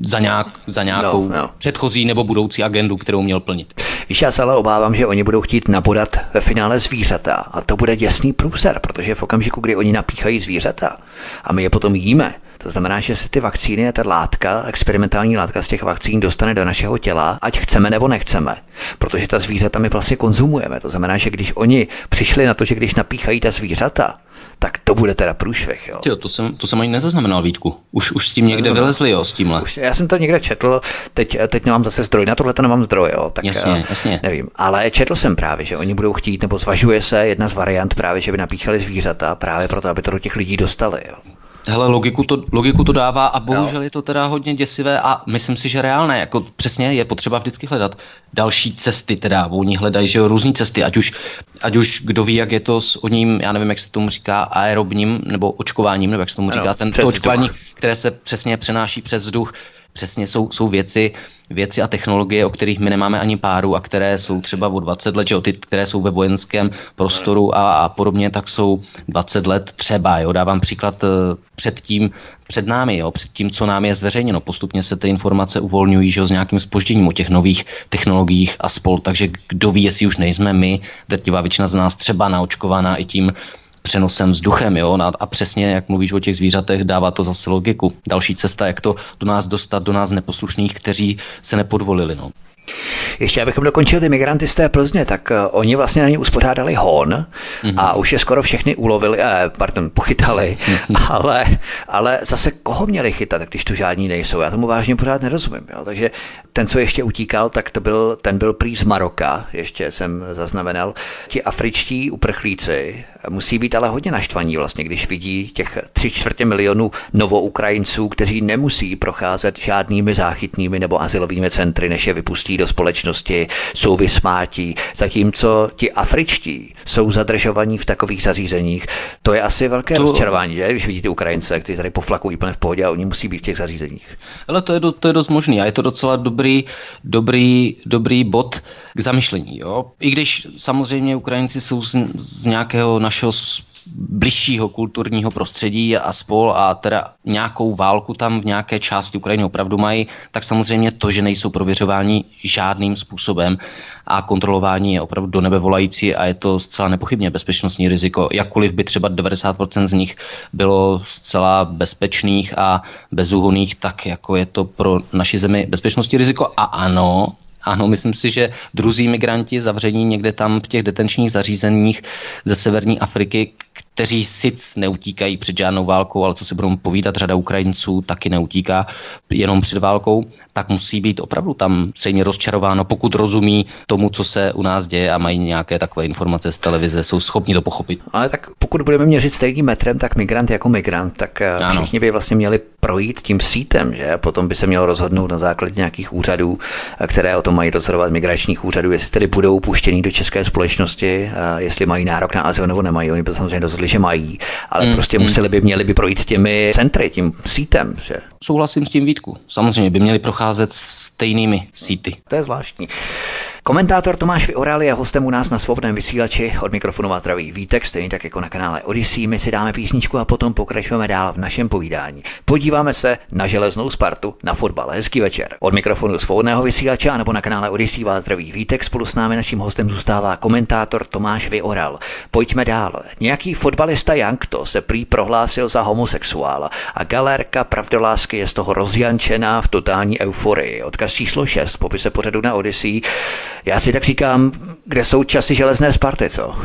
za, nějak, za nějakou no, no. předchozí nebo budoucí agendu, kterou měl plnit. Víš, já se ale obávám, že oni budou chtít nabodat ve finále zvířata a to bude děsný průser, protože v okamžiku, kdy oni napíchají zvířata a my je potom jíme, to znamená, že se ty vakcíny a ta látka, experimentální látka z těch vakcín dostane do našeho těla, ať chceme nebo nechceme. Protože ta zvířata my vlastně konzumujeme. To znamená, že když oni přišli na to, že když napíchají ta zvířata, tak to bude teda průšvih. Jo. Tyjo, to, jsem, to jsem ani nezaznamenal, Vítku. Už, už s tím někde vylezli, jo, s tímhle. Už, já jsem to někde četl, teď, teď nemám zase zdroj, na tohle to nemám zdroj, jo, tak jasně, eh, jasně. nevím. Ale četl jsem právě, že oni budou chtít, nebo zvažuje se jedna z variant právě, že by napíchali zvířata právě proto, aby to do těch lidí dostali. Jo. Hele, logiku to, logiku to dává a bohužel jo. je to teda hodně děsivé a myslím si, že reálné. Jako přesně je potřeba vždycky hledat další cesty, teda oni hledají, že jo, různé cesty, ať už, ať už kdo ví, jak je to s oním, já nevím, jak se tomu říká, aerobním nebo očkováním, nebo jak se tomu říká, ten, to očkování, které se přesně přenáší přes vzduch, přesně jsou, jsou věci, věci a technologie, o kterých my nemáme ani páru a které jsou třeba o 20 let, že jo, ty, které jsou ve vojenském prostoru a, a podobně, tak jsou 20 let třeba. Jo. Dávám příklad eh, před tím, před námi, jo, před tím, co nám je zveřejněno. Postupně se ty informace uvolňují že jo, s nějakým spožděním o těch nových technologiích a spol, takže kdo ví, jestli už nejsme my, drtivá většina z nás třeba naočkovaná i tím přenosem vzduchem, jo, a přesně, jak mluvíš o těch zvířatech, dává to zase logiku. Další cesta, jak to do nás dostat, do nás neposlušných, kteří se nepodvolili, no. Ještě abychom dokončili ty migranty z té Plzně, tak uh, oni vlastně na ně uspořádali hon mm-hmm. a už je skoro všechny ulovili, eh, pardon, pochytali, mm-hmm. ale, ale zase koho měli chytat, když tu žádní nejsou? Já tomu vážně pořád nerozumím. Jo? Takže ten, co ještě utíkal, tak to byl, ten byl prý z Maroka, ještě jsem zaznamenal. Ti afričtí uprchlíci musí být ale hodně naštvaní vlastně, když vidí těch tři čtvrtě milionů novoukrajinců, kteří nemusí procházet žádnými záchytnými nebo asilovými centry, než je vypustí do společnosti jsou vysmátí, zatímco ti afričtí jsou zadržovaní v takových zařízeních. To je asi velké to... rozčarování, že? když vidíte Ukrajince, kteří tady poflakují úplně v pohodě a oni musí být v těch zařízeních. Ale to je, do, to je dost možný a je to docela dobrý, dobrý, dobrý bod k zamyšlení. Jo? I když samozřejmě Ukrajinci jsou z, z nějakého našeho bližšího kulturního prostředí a spol a teda nějakou válku tam v nějaké části Ukrajiny opravdu mají, tak samozřejmě to, že nejsou prověřováni žádným způsobem a kontrolování je opravdu do nebe volající a je to zcela nepochybně bezpečnostní riziko. Jakkoliv by třeba 90% z nich bylo zcela bezpečných a bezúhonných, tak jako je to pro naši zemi bezpečnostní riziko. A ano, ano, myslím si, že druzí migranti zavření někde tam v těch detenčních zařízeních ze severní Afriky, kteří sic neutíkají před žádnou válkou, ale co si budou povídat, řada Ukrajinců taky neutíká jenom před válkou, tak musí být opravdu tam stejně rozčarováno, pokud rozumí tomu, co se u nás děje a mají nějaké takové informace z televize, jsou schopni to pochopit. Ale tak pokud budeme měřit stejným metrem, tak migrant jako migrant, tak eh, ano. všichni by vlastně měli projít tím sítem, že? Potom by se mělo rozhodnout na základě nějakých úřadů, eh, které o tom mají dozorovat migračních úřadů, jestli tedy budou puštěni do české společnosti, jestli mají nárok na azyl nebo nemají. Oni by samozřejmě rozhodli, že mají, ale mm, prostě mm. museli by, měli by projít těmi centry, tím sítem. Že? Souhlasím s tím Vítku. Samozřejmě by měli procházet stejnými síty. To je zvláštní. Komentátor Tomáš Vyoral je hostem u nás na svobodném vysílači. Od mikrofonu vás zdraví Vítek, stejně tak jako na kanále Odyssey. My si dáme písničku a potom pokračujeme dál v našem povídání. Podíváme se na železnou Spartu, na fotbal. Hezký večer. Od mikrofonu svobodného vysílače nebo na kanále Odyssey vás zdraví Vítek. Spolu s námi naším hostem zůstává komentátor Tomáš Vyoral. Pojďme dál. Nějaký fotbalista Jankto se prý prohlásil za homosexuála a galérka pravdolásky je z toho rozjančená v totální euforii. Odkaz číslo 6 popise pořadu na Odyssey. Já si tak říkám, kde jsou časy železné Sparty, co?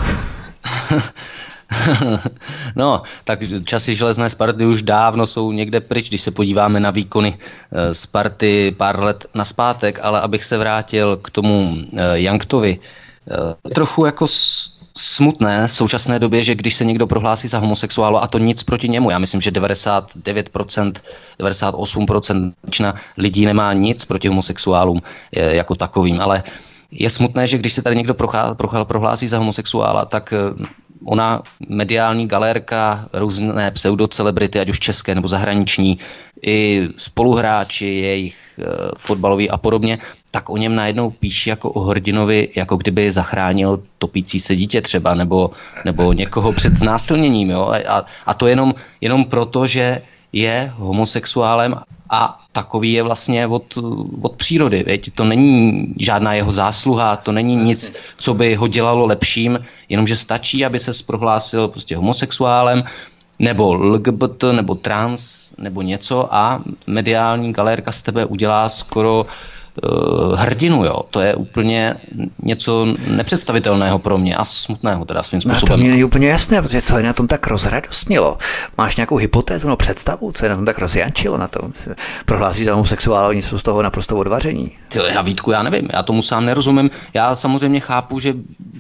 no, tak časy železné Sparty už dávno jsou někde pryč, když se podíváme na výkony eh, Sparty pár let naspátek, ale abych se vrátil k tomu eh, Janktovi, eh, trochu jako smutné v současné době, že když se někdo prohlásí za homosexuálu a to nic proti němu, já myslím, že 99%, 98% lidí nemá nic proti homosexuálům jako takovým, ale je smutné, že když se tady někdo prohlásí za homosexuála, tak eh, ona mediální galérka, různé pseudocelebrity, ať už české nebo zahraniční, i spoluhráči, jejich e, fotbaloví a podobně, tak o něm najednou píší jako o hrdinovi, jako kdyby zachránil topící se dítě třeba, nebo, nebo někoho před znásilněním. Jo? A, a to jenom, jenom proto, že je homosexuálem a takový je vlastně od, od přírody. Věď? To není žádná jeho zásluha, to není nic, co by ho dělalo lepším, jenomže stačí, aby se prohlásil prostě homosexuálem, nebo LGBT, nebo trans, nebo něco a mediální galérka z tebe udělá skoro uh, hrdinu, jo. To je úplně něco nepředstavitelného pro mě a smutného teda svým způsobem. No to mě není úplně jasné, protože co je na tom tak rozradostnilo? Máš nějakou hypotézu nebo představu, co je na tom tak rozjančilo na tom? Prohlásí za homosexuála, oni jsou z toho naprosto odvaření. Ty, já Vítku, já nevím, já tomu sám nerozumím. Já samozřejmě chápu, že,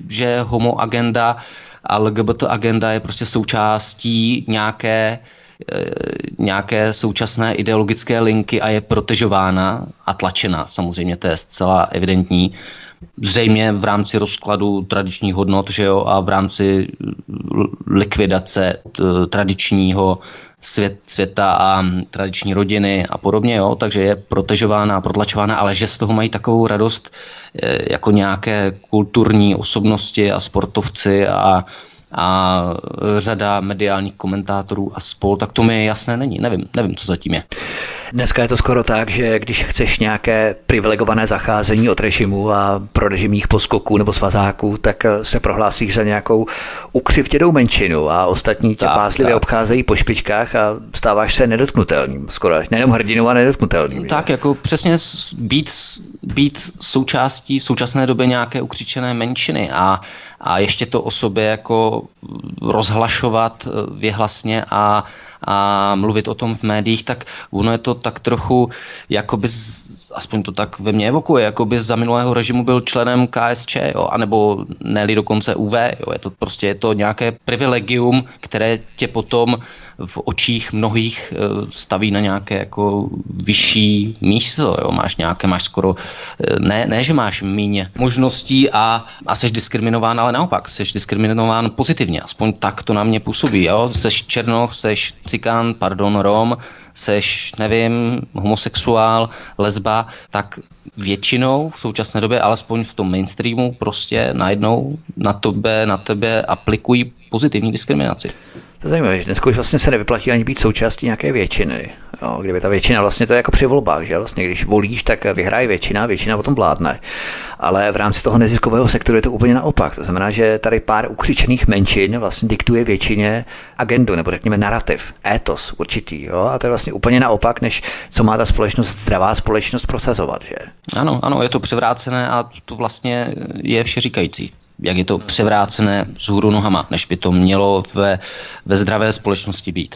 že homo agenda a LGBT agenda je prostě součástí nějaké Eh, nějaké současné ideologické linky a je protežována a tlačena. Samozřejmě to je zcela evidentní. Zřejmě v rámci rozkladu tradičních hodnot že jo, a v rámci likvidace tradičního svět, světa a tradiční rodiny a podobně, jo, takže je protežována a protlačována, ale že z toho mají takovou radost eh, jako nějaké kulturní osobnosti a sportovci a a řada mediálních komentátorů a spol, tak to mi jasné není. Nevím, nevím, co zatím je. Dneska je to skoro tak, že když chceš nějaké privilegované zacházení od režimu a pro režimních poskoků nebo svazáků, tak se prohlásíš za nějakou ukřivděnou menšinu a ostatní tě pázlivě obcházejí po špičkách a stáváš se nedotknutelným. Skoro nejenom hrdinou a nedotknutelným. Tak, že? jako přesně být, být součástí v současné době nějaké ukřičené menšiny a a ještě to o sobě jako rozhlašovat eh, věhlasně a, a mluvit o tom v médiích, tak ono je to tak trochu jakoby aspoň to tak ve mně evokuje, jako by za minulého režimu byl členem KSČ, jo, anebo ne dokonce UV, jo, je to prostě je to nějaké privilegium, které tě potom v očích mnohých eh, staví na nějaké jako vyšší místo, jo, máš nějaké, máš skoro, eh, ne, ne že máš míň možností a, a seš diskriminován, ale naopak, seš diskriminován pozitivně, aspoň tak to na mě působí, jo, seš černoch, seš cikán, pardon, rom, seš, nevím, homosexuál, lesba, tak většinou v současné době, alespoň v tom mainstreamu, prostě najednou na tebe, na tebe aplikují pozitivní diskriminaci. To je zajímavé, že dneska už vlastně se nevyplatí ani být součástí nějaké většiny. Jo, kdyby ta většina, vlastně to je jako při volbách, že vlastně když volíš, tak vyhraje většina, většina potom vládne. Ale v rámci toho neziskového sektoru je to úplně naopak. To znamená, že tady pár ukřičených menšin vlastně diktuje většině agendu, nebo řekněme narrativ, étos určitý. Jo? A to je vlastně úplně naopak, než co má ta společnost, zdravá společnost prosazovat. Že? Ano, ano, je to převrácené a to vlastně je vše říkající jak je to převrácené z hůru nohama, než by to mělo ve, ve zdravé společnosti být.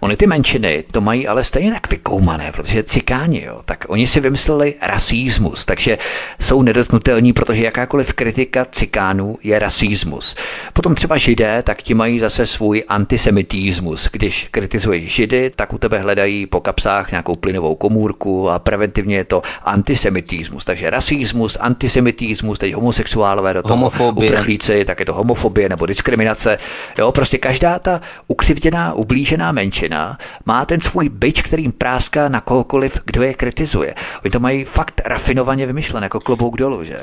Ony ty menšiny to mají ale stejně tak vykoumané, protože cikáni, jo, tak oni si vymysleli rasismus, takže jsou nedotknutelní, protože jakákoliv kritika cikánů je rasismus. Potom třeba židé, tak ti mají zase svůj antisemitismus. Když kritizuješ židy, tak u tebe hledají po kapsách nějakou plynovou komůrku a preventivně je to antisemitismus. Takže rasismus, antisemitismus, teď homosexuálové do toho, homofobie. uprchlíci, tak je to homofobie nebo diskriminace. Jo, prostě každá ta ukřivděná, ublížená menšina má ten svůj byč, kterým práská na kohokoliv, kdo je kritizuje. Oni to mají fakt rafinovaně vymyšlené, jako klobouk dolů, že?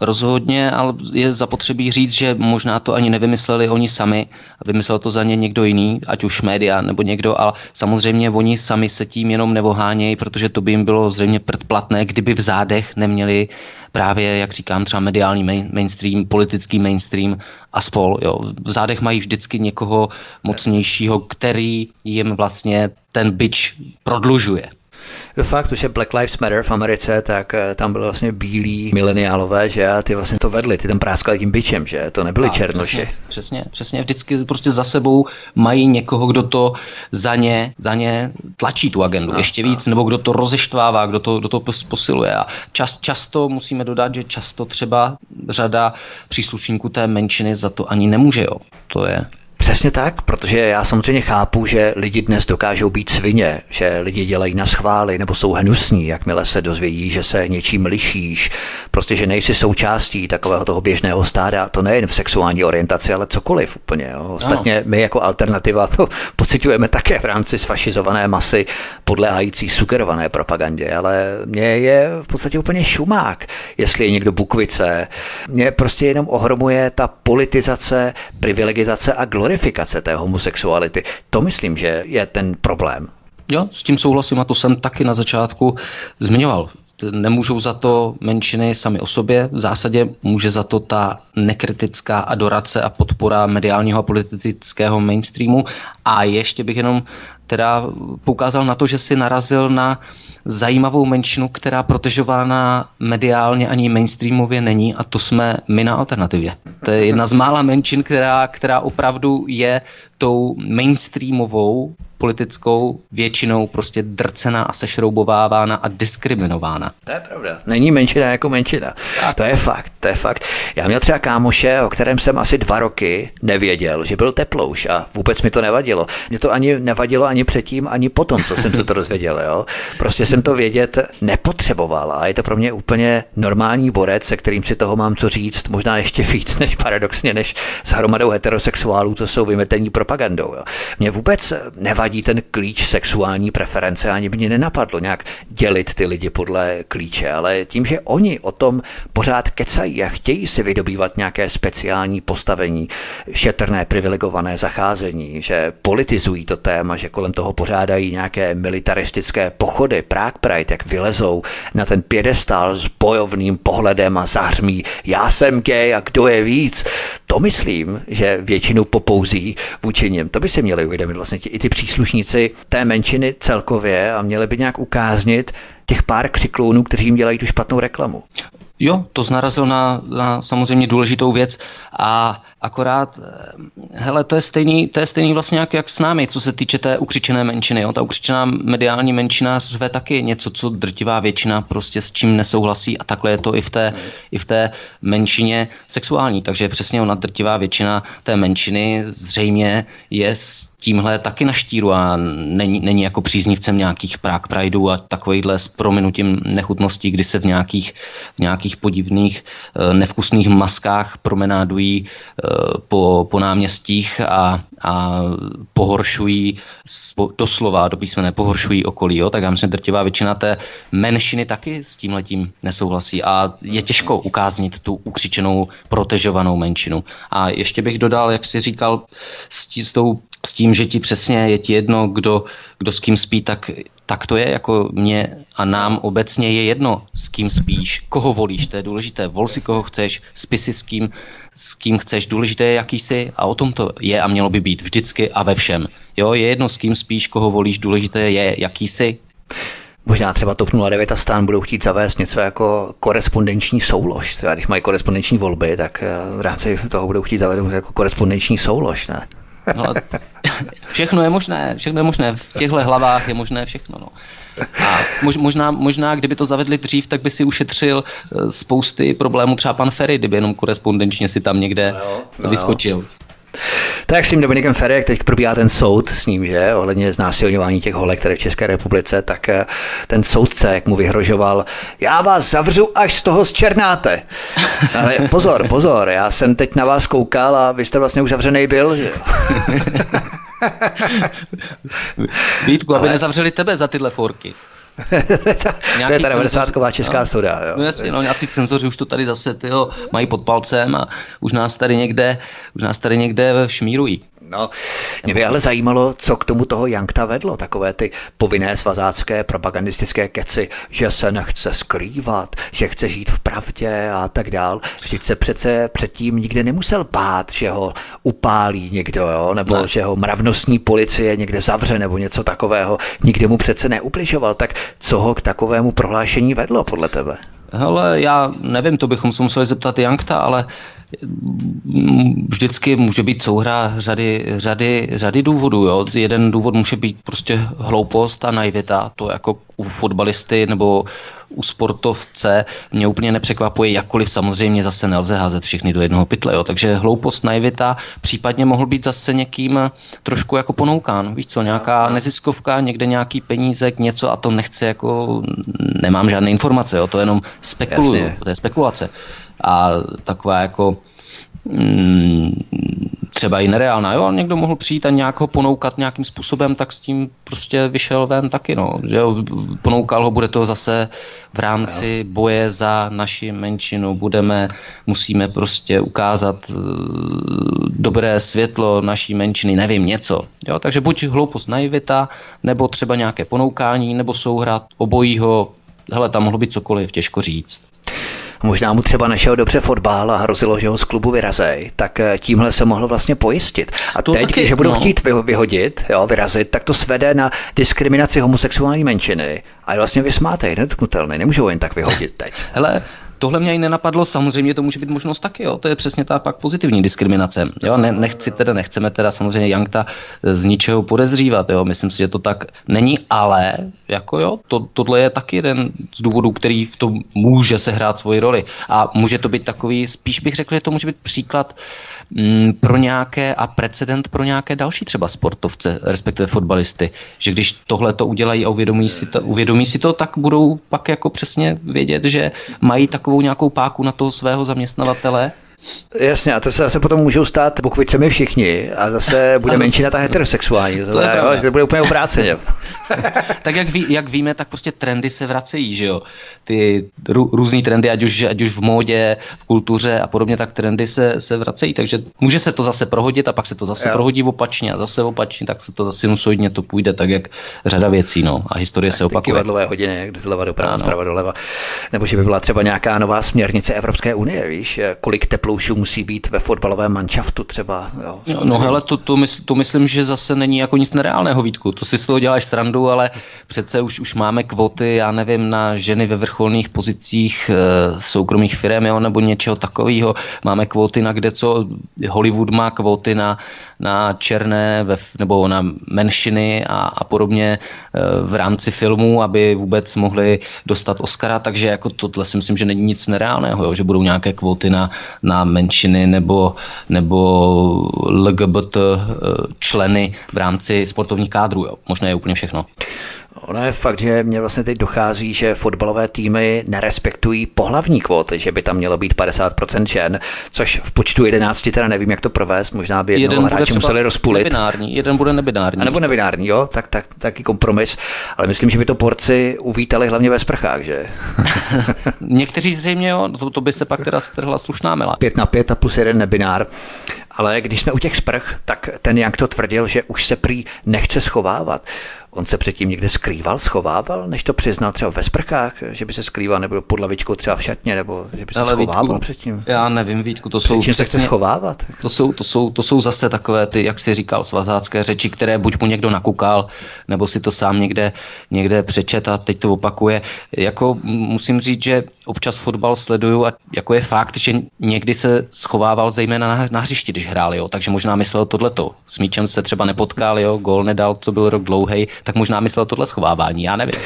Rozhodně, ale je zapotřebí říct, že možná to ani nevymysleli oni sami, vymyslel to za ně někdo jiný, ať už média nebo někdo, ale samozřejmě oni sami se tím jenom nevohánějí, protože to by jim bylo zřejmě předplatné, kdyby v zádech neměli právě, jak říkám, třeba mediální main, mainstream, politický mainstream a spol. Jo. V zádech mají vždycky někoho mocnějšího, který jim vlastně ten byč prodlužuje do faktu, že Black Lives Matter v Americe, tak eh, tam byly vlastně bílí mileniálové, že a ty vlastně to vedli, ty tam práskali tím bičem, že to nebyli a, černoši. Přesně, přesně, přesně, vždycky prostě za sebou mají někoho, kdo to za ně, za ně tlačí tu agendu a, ještě víc, a. nebo kdo to rozeštvává, kdo to, kdo to posiluje. A čas, často musíme dodat, že často třeba řada příslušníků té menšiny za to ani nemůže, jo. To je Přesně tak, protože já samozřejmě chápu, že lidi dnes dokážou být svině, že lidi dělají na schvály nebo jsou hnusní, jakmile se dozvědí, že se něčím lišíš, prostě, že nejsi součástí takového toho běžného stáda, to nejen v sexuální orientaci, ale cokoliv úplně. Jo. Ostatně my jako alternativa to pocitujeme také v rámci sfašizované masy podléhající sugerované propagandě, ale mě je v podstatě úplně šumák, jestli je někdo bukvice. Mě prostě jenom ohromuje ta politizace, privilegizace a glorifikace glorifikace té homosexuality. To myslím, že je ten problém. Jo, s tím souhlasím a to jsem taky na začátku zmiňoval. Nemůžou za to menšiny sami o sobě, v zásadě může za to ta nekritická adorace a podpora mediálního a politického mainstreamu. A ještě bych jenom teda poukázal na to, že si narazil na zajímavou menšinu, která protežována mediálně ani mainstreamově není a to jsme my na alternativě. To je jedna z mála menšin, která, která opravdu je tou mainstreamovou politickou většinou prostě drcená a sešroubovávána a diskriminována. To je pravda. Není menšina jako menšina. Tak. To je fakt, to je fakt. Já měl třeba kámoše, o kterém jsem asi dva roky nevěděl, že byl teplouš a vůbec mi to nevadilo. Mě to ani nevadilo ani předtím, ani potom, co jsem se to dozvěděl. Jo? Prostě jsem to vědět nepotřeboval a je to pro mě úplně normální borec, se kterým si toho mám co říct, možná ještě víc, než paradoxně, než s hromadou heterosexuálů, co jsou vymetení propagandou. Jo? Mě vůbec nevadí ten klíč sexuální preference, ani by mě nenapadlo nějak dělit ty lidi podle klíče, ale tím, že oni o tom pořád kecají a chtějí si vydobývat nějaké speciální postavení, šetrné privilegované zacházení, že politizují to téma, že kolem toho pořádají nějaké militaristické pochody, Prague Pride, jak vylezou na ten pědestál s bojovným pohledem a zahřmí já jsem gay a kdo je víc. To myslím, že většinu popouzí něm. To by si měli uvědomit vlastně i ty příslušníci té menšiny celkově a měli by nějak ukáznit, těch pár křiklounů, kteří jim dělají tu špatnou reklamu. Jo, to znarazil na, na samozřejmě důležitou věc a akorát, eh, hele, to je stejný, to je stejný vlastně jak, jak s námi, co se týče té ukřičené menšiny. Jo? Ta ukřičená mediální menšina řve taky něco, co drtivá většina prostě s čím nesouhlasí a takhle je to i v té, i v té menšině sexuální. Takže přesně ona drtivá většina té menšiny zřejmě je s tímhle taky na štíru a není, není jako příznivcem nějakých Prague Prideů a takovýchhle s prominutím nechutností, kdy se v nějakých, v nějakých podivných eh, nevkusných maskách promenádují eh, po, po náměstích a, a pohoršují, doslova do písmene, pohoršují okolí, jo? tak já myslím, drtivá většina té menšiny taky s tím letím nesouhlasí a je těžko ukáznit tu ukřičenou, protežovanou menšinu. A ještě bych dodal, jak si říkal, s, tí, s tou s tím, že ti přesně je ti jedno, kdo, kdo s kým spí, tak, tak to je jako mě a nám obecně je jedno, s kým spíš, koho volíš, to je důležité. Vol si koho chceš, spí si s kým, s kým chceš, důležité je jaký jsi a o tom to je a mělo by být vždycky a ve všem. Jo, je jedno, s kým spíš, koho volíš, důležité je jaký jsi. Možná třeba TOP 09 a stan budou chtít zavést něco jako korespondenční soulož. Třeba když mají korespondenční volby, tak eh, v rámci toho budou chtít zavést jako korespondenční soulož, ne? No, všechno je možné, všechno je možné, v těchto hlavách je možné všechno. No. A mož, možná, možná, kdyby to zavedli dřív, tak by si ušetřil eh, spousty problémů třeba pan Ferry, kdyby jenom korespondenčně si tam někde no, no, vyskočil. Tak s tím Dominikem Ferry, jak teď probíhá ten soud s ním, že ohledně znásilňování těch holek, které v České republice, tak eh, ten soudce, jak mu vyhrožoval, já vás zavřu, až z toho zčernáte. Ale pozor, pozor, já jsem teď na vás koukal a vy jste vlastně už zavřený byl, že Vítku, aby Ale... nezavřeli tebe za tyhle forky. To je ta 90 česká no, soda. Jo. No jasně, no, nějací cenzoři už to tady zase tyho, mají pod palcem a už nás tady někde, už nás tady někde šmírují. No, mě by ale zajímalo, co k tomu toho Jankta vedlo, takové ty povinné svazácké propagandistické keci, že se nechce skrývat, že chce žít v pravdě a tak dál. Vždyť se přece předtím nikde nemusel bát, že ho upálí někdo, jo? nebo ne. že ho mravnostní policie někde zavře nebo něco takového. Nikdy mu přece neubližoval, tak co ho k takovému prohlášení vedlo podle tebe? Hele, já nevím, to bychom se museli zeptat Jankta, ale vždycky může být souhra řady, řady, řady důvodů. Jo. Jeden důvod může být prostě hloupost a naivita. To jako u fotbalisty nebo u sportovce mě úplně nepřekvapuje, jakkoliv samozřejmě zase nelze házet všechny do jednoho pytle. Jo. Takže hloupost, naivita, případně mohl být zase někým trošku jako ponoukán. Víš co, nějaká neziskovka, někde nějaký penízek, něco a to nechce jako, nemám žádné informace, jo. to jenom spekuluju, to je spekulace a taková jako mm, třeba i nereálná, jo, někdo mohl přijít a nějak ho ponoukat nějakým způsobem, tak s tím prostě vyšel ven taky, no, že jo, ponoukal ho, bude to zase v rámci boje za naši menšinu, budeme, musíme prostě ukázat uh, dobré světlo naší menšiny, nevím, něco, jo, takže buď hloupost naivita, nebo třeba nějaké ponoukání, nebo souhra obojího, hele, tam mohlo být cokoliv, těžko říct. Možná mu třeba nešel dobře fotbal a hrozilo, že ho z klubu vyrazej, tak eh, tímhle se mohl vlastně pojistit. A to teď, taky, když budou no. chtít vyhodit, jo, vyrazit, tak to svede na diskriminaci homosexuální menšiny. A je vlastně vysmátej, nedotknutelný, nemůžou jen tak vyhodit teď. Hele, Tohle mě i nenapadlo, samozřejmě to může být možnost taky, jo. To je přesně ta pak pozitivní diskriminace. Jo, ne, nechci teda, nechceme teda samozřejmě Jankta z ničeho podezřívat, jo. Myslím si, že to tak není, ale jako jo, to, tohle je taky jeden z důvodů, který v tom může sehrát svoji roli. A může to být takový, spíš bych řekl, že to může být příklad mm, pro nějaké a precedent pro nějaké další třeba sportovce, respektive fotbalisty, že když tohle to udělají a uvědomí si to, uvědomí si to, tak budou pak jako přesně vědět, že mají takovou nějakou páku na toho svého zaměstnavatele Jasně, a to se zase potom můžou stát bukvicemi všichni a zase bude a zase... menšina ta heterosexuální. To, je jo, to bude úplně obráceně. tak jak, ví, jak víme, tak prostě trendy se vracejí, že jo. Ty rů, různý trendy, ať už, ať už v módě, v kultuře a podobně, tak trendy se, se vracejí. Takže může se to zase prohodit a pak se to zase jo. prohodí opačně a zase opačně, tak se to zase sinusoidně to půjde tak, jak řada věcí, no. A historie tak se opakuje. Ty hodiny, jak zleva doprava, zprava doleva. Nebo že by byla třeba nějaká nová směrnice Evropské unie, víš, kolik tep teploušů musí být ve fotbalovém manšaftu třeba. Jo. No, no hele, to, to, mysl, to myslím, že zase není jako nic nereálného, Vítku. To si z toho děláš srandu, ale přece už, už máme kvoty, já nevím, na ženy ve vrcholných pozicích e, soukromých firm, jo, nebo něčeho takového. Máme kvóty na kde co, Hollywood má kvóty na, na černé ve, nebo na menšiny a, a podobně e, v rámci filmů, aby vůbec mohli dostat Oscara, takže jako tohle si myslím, že není nic nereálného, jo, že budou nějaké kvóty na, na menšiny nebo, nebo LGBT eh, členy v rámci sportovních kádrů. Jo. Možná je úplně všechno. Ono je fakt, že mě vlastně teď dochází, že fotbalové týmy nerespektují pohlavní kvóty, že by tam mělo být 50% žen, což v počtu 11 teda nevím, jak to provést, možná by jednoho jeden hráče museli rozpulit. Nebinární, jeden bude nebinární. A nebo nebinární, jo, tak, tak, taky kompromis, ale myslím, že by to porci uvítali hlavně ve sprchách, že? Někteří zřejmě, jo, to, to by se pak teda strhla slušná mela. Pět na pět a plus jeden nebinár. Ale když jsme u těch sprch, tak ten jak to tvrdil, že už se prý nechce schovávat. On se předtím někde skrýval, schovával, než to přiznal třeba ve sprchách, že by se skrýval, nebo pod lavičkou třeba v šatně, nebo že by se Ale schovával Vítku, předtím. Já nevím, Vítku, to jsou přesně, se chce schovávat. To jsou, to, jsou, to jsou zase takové ty, jak si říkal, svazácké řeči, které buď mu někdo nakukal, nebo si to sám někde, někde přečet a teď to opakuje. Jako musím říct, že občas fotbal sleduju a jako je fakt, že někdy se schovával zejména na, na hřišti, když hráli, jo, takže možná myslel tohleto. S míčem se třeba nepotkal, jo, gol nedal, co byl rok dlouhý, tak možná myslel tohle schovávání, já nevím.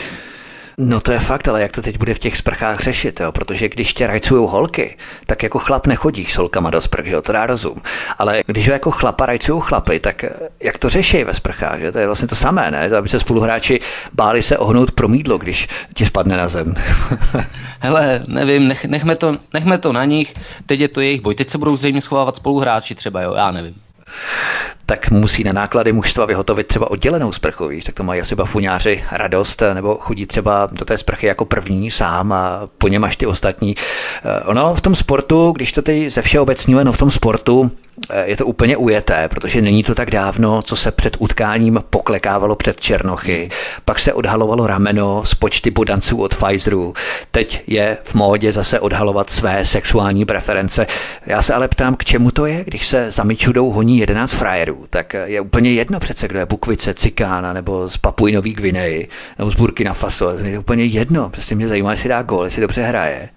No to je fakt, ale jak to teď bude v těch sprchách řešit, jo? protože když tě rajcují holky, tak jako chlap nechodíš s holkama do sprch, jo? to dá rozum. Ale když ho jako chlapa rajcují chlapy, tak jak to řeší ve sprchách? Že? To je vlastně to samé, ne? Aby se spoluhráči báli se ohnout promídlo, když ti spadne na zem. Hele, nevím, nech, nechme, to, nechme to na nich, teď je to jejich boj. Teď se budou zřejmě schovávat spoluhráči třeba, jo, já nevím tak musí na náklady mužstva vyhotovit třeba oddělenou sprchu, víš, tak to mají asi bafuňáři radost, nebo chodí třeba do té sprchy jako první sám a po něm až ty ostatní. Eh, ono v tom sportu, když to teď ze všeobecňuje, no v tom sportu eh, je to úplně ujeté, protože není to tak dávno, co se před utkáním poklekávalo před Černochy, pak se odhalovalo rameno z počty podanců od Pfizeru, teď je v módě zase odhalovat své sexuální preference. Já se ale ptám, k čemu to je, když se za Mičudou honí 11 frajerů, tak je úplně jedno přece, kdo je Bukvice, Cikána, nebo z Papuji Nový Gvineji, nebo z Burkina Faso, je úplně jedno, prostě mě zajímá, jestli dá gol, jestli dobře hraje.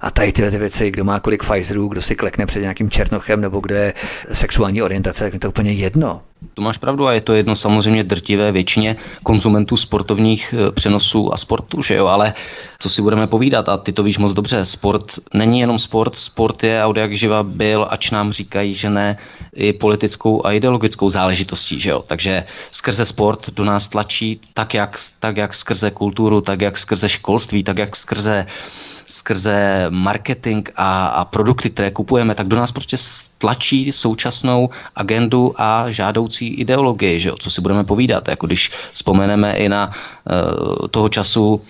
A tady tyhle ty věci, kdo má kolik Pfizerů, kdo si klekne před nějakým Černochem, nebo kdo je sexuální orientace, tak je to úplně jedno. To máš pravdu a je to jedno samozřejmě drtivé většině konzumentů sportovních eh, přenosů a sportu, že jo, ale co si budeme povídat? A ty to víš moc dobře, sport není jenom sport, sport je a jak živa byl, ač nám říkají, že ne, i politickou a ideologickou záležitostí, že jo, takže skrze sport do nás tlačí tak jak, tak jak skrze kulturu, tak jak skrze školství, tak jak skrze skrze marketing a, a produkty, které kupujeme, tak do nás prostě tlačí současnou agendu a žádoucí ideologii, že jo? co si budeme povídat. Jako když vzpomeneme i na uh, toho času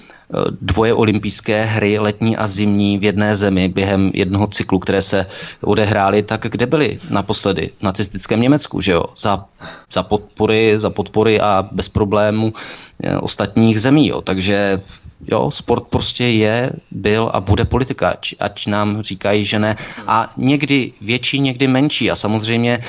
dvoje olympijské hry, letní a zimní v jedné zemi během jednoho cyklu, které se odehrály, tak kde byly naposledy? V nacistickém Německu, že jo? Za, za podpory, za podpory a bez problémů eh, ostatních zemí, jo? Takže Jo, sport prostě je, byl a bude politika, ať, nám říkají, že ne. A někdy větší, někdy menší. A samozřejmě,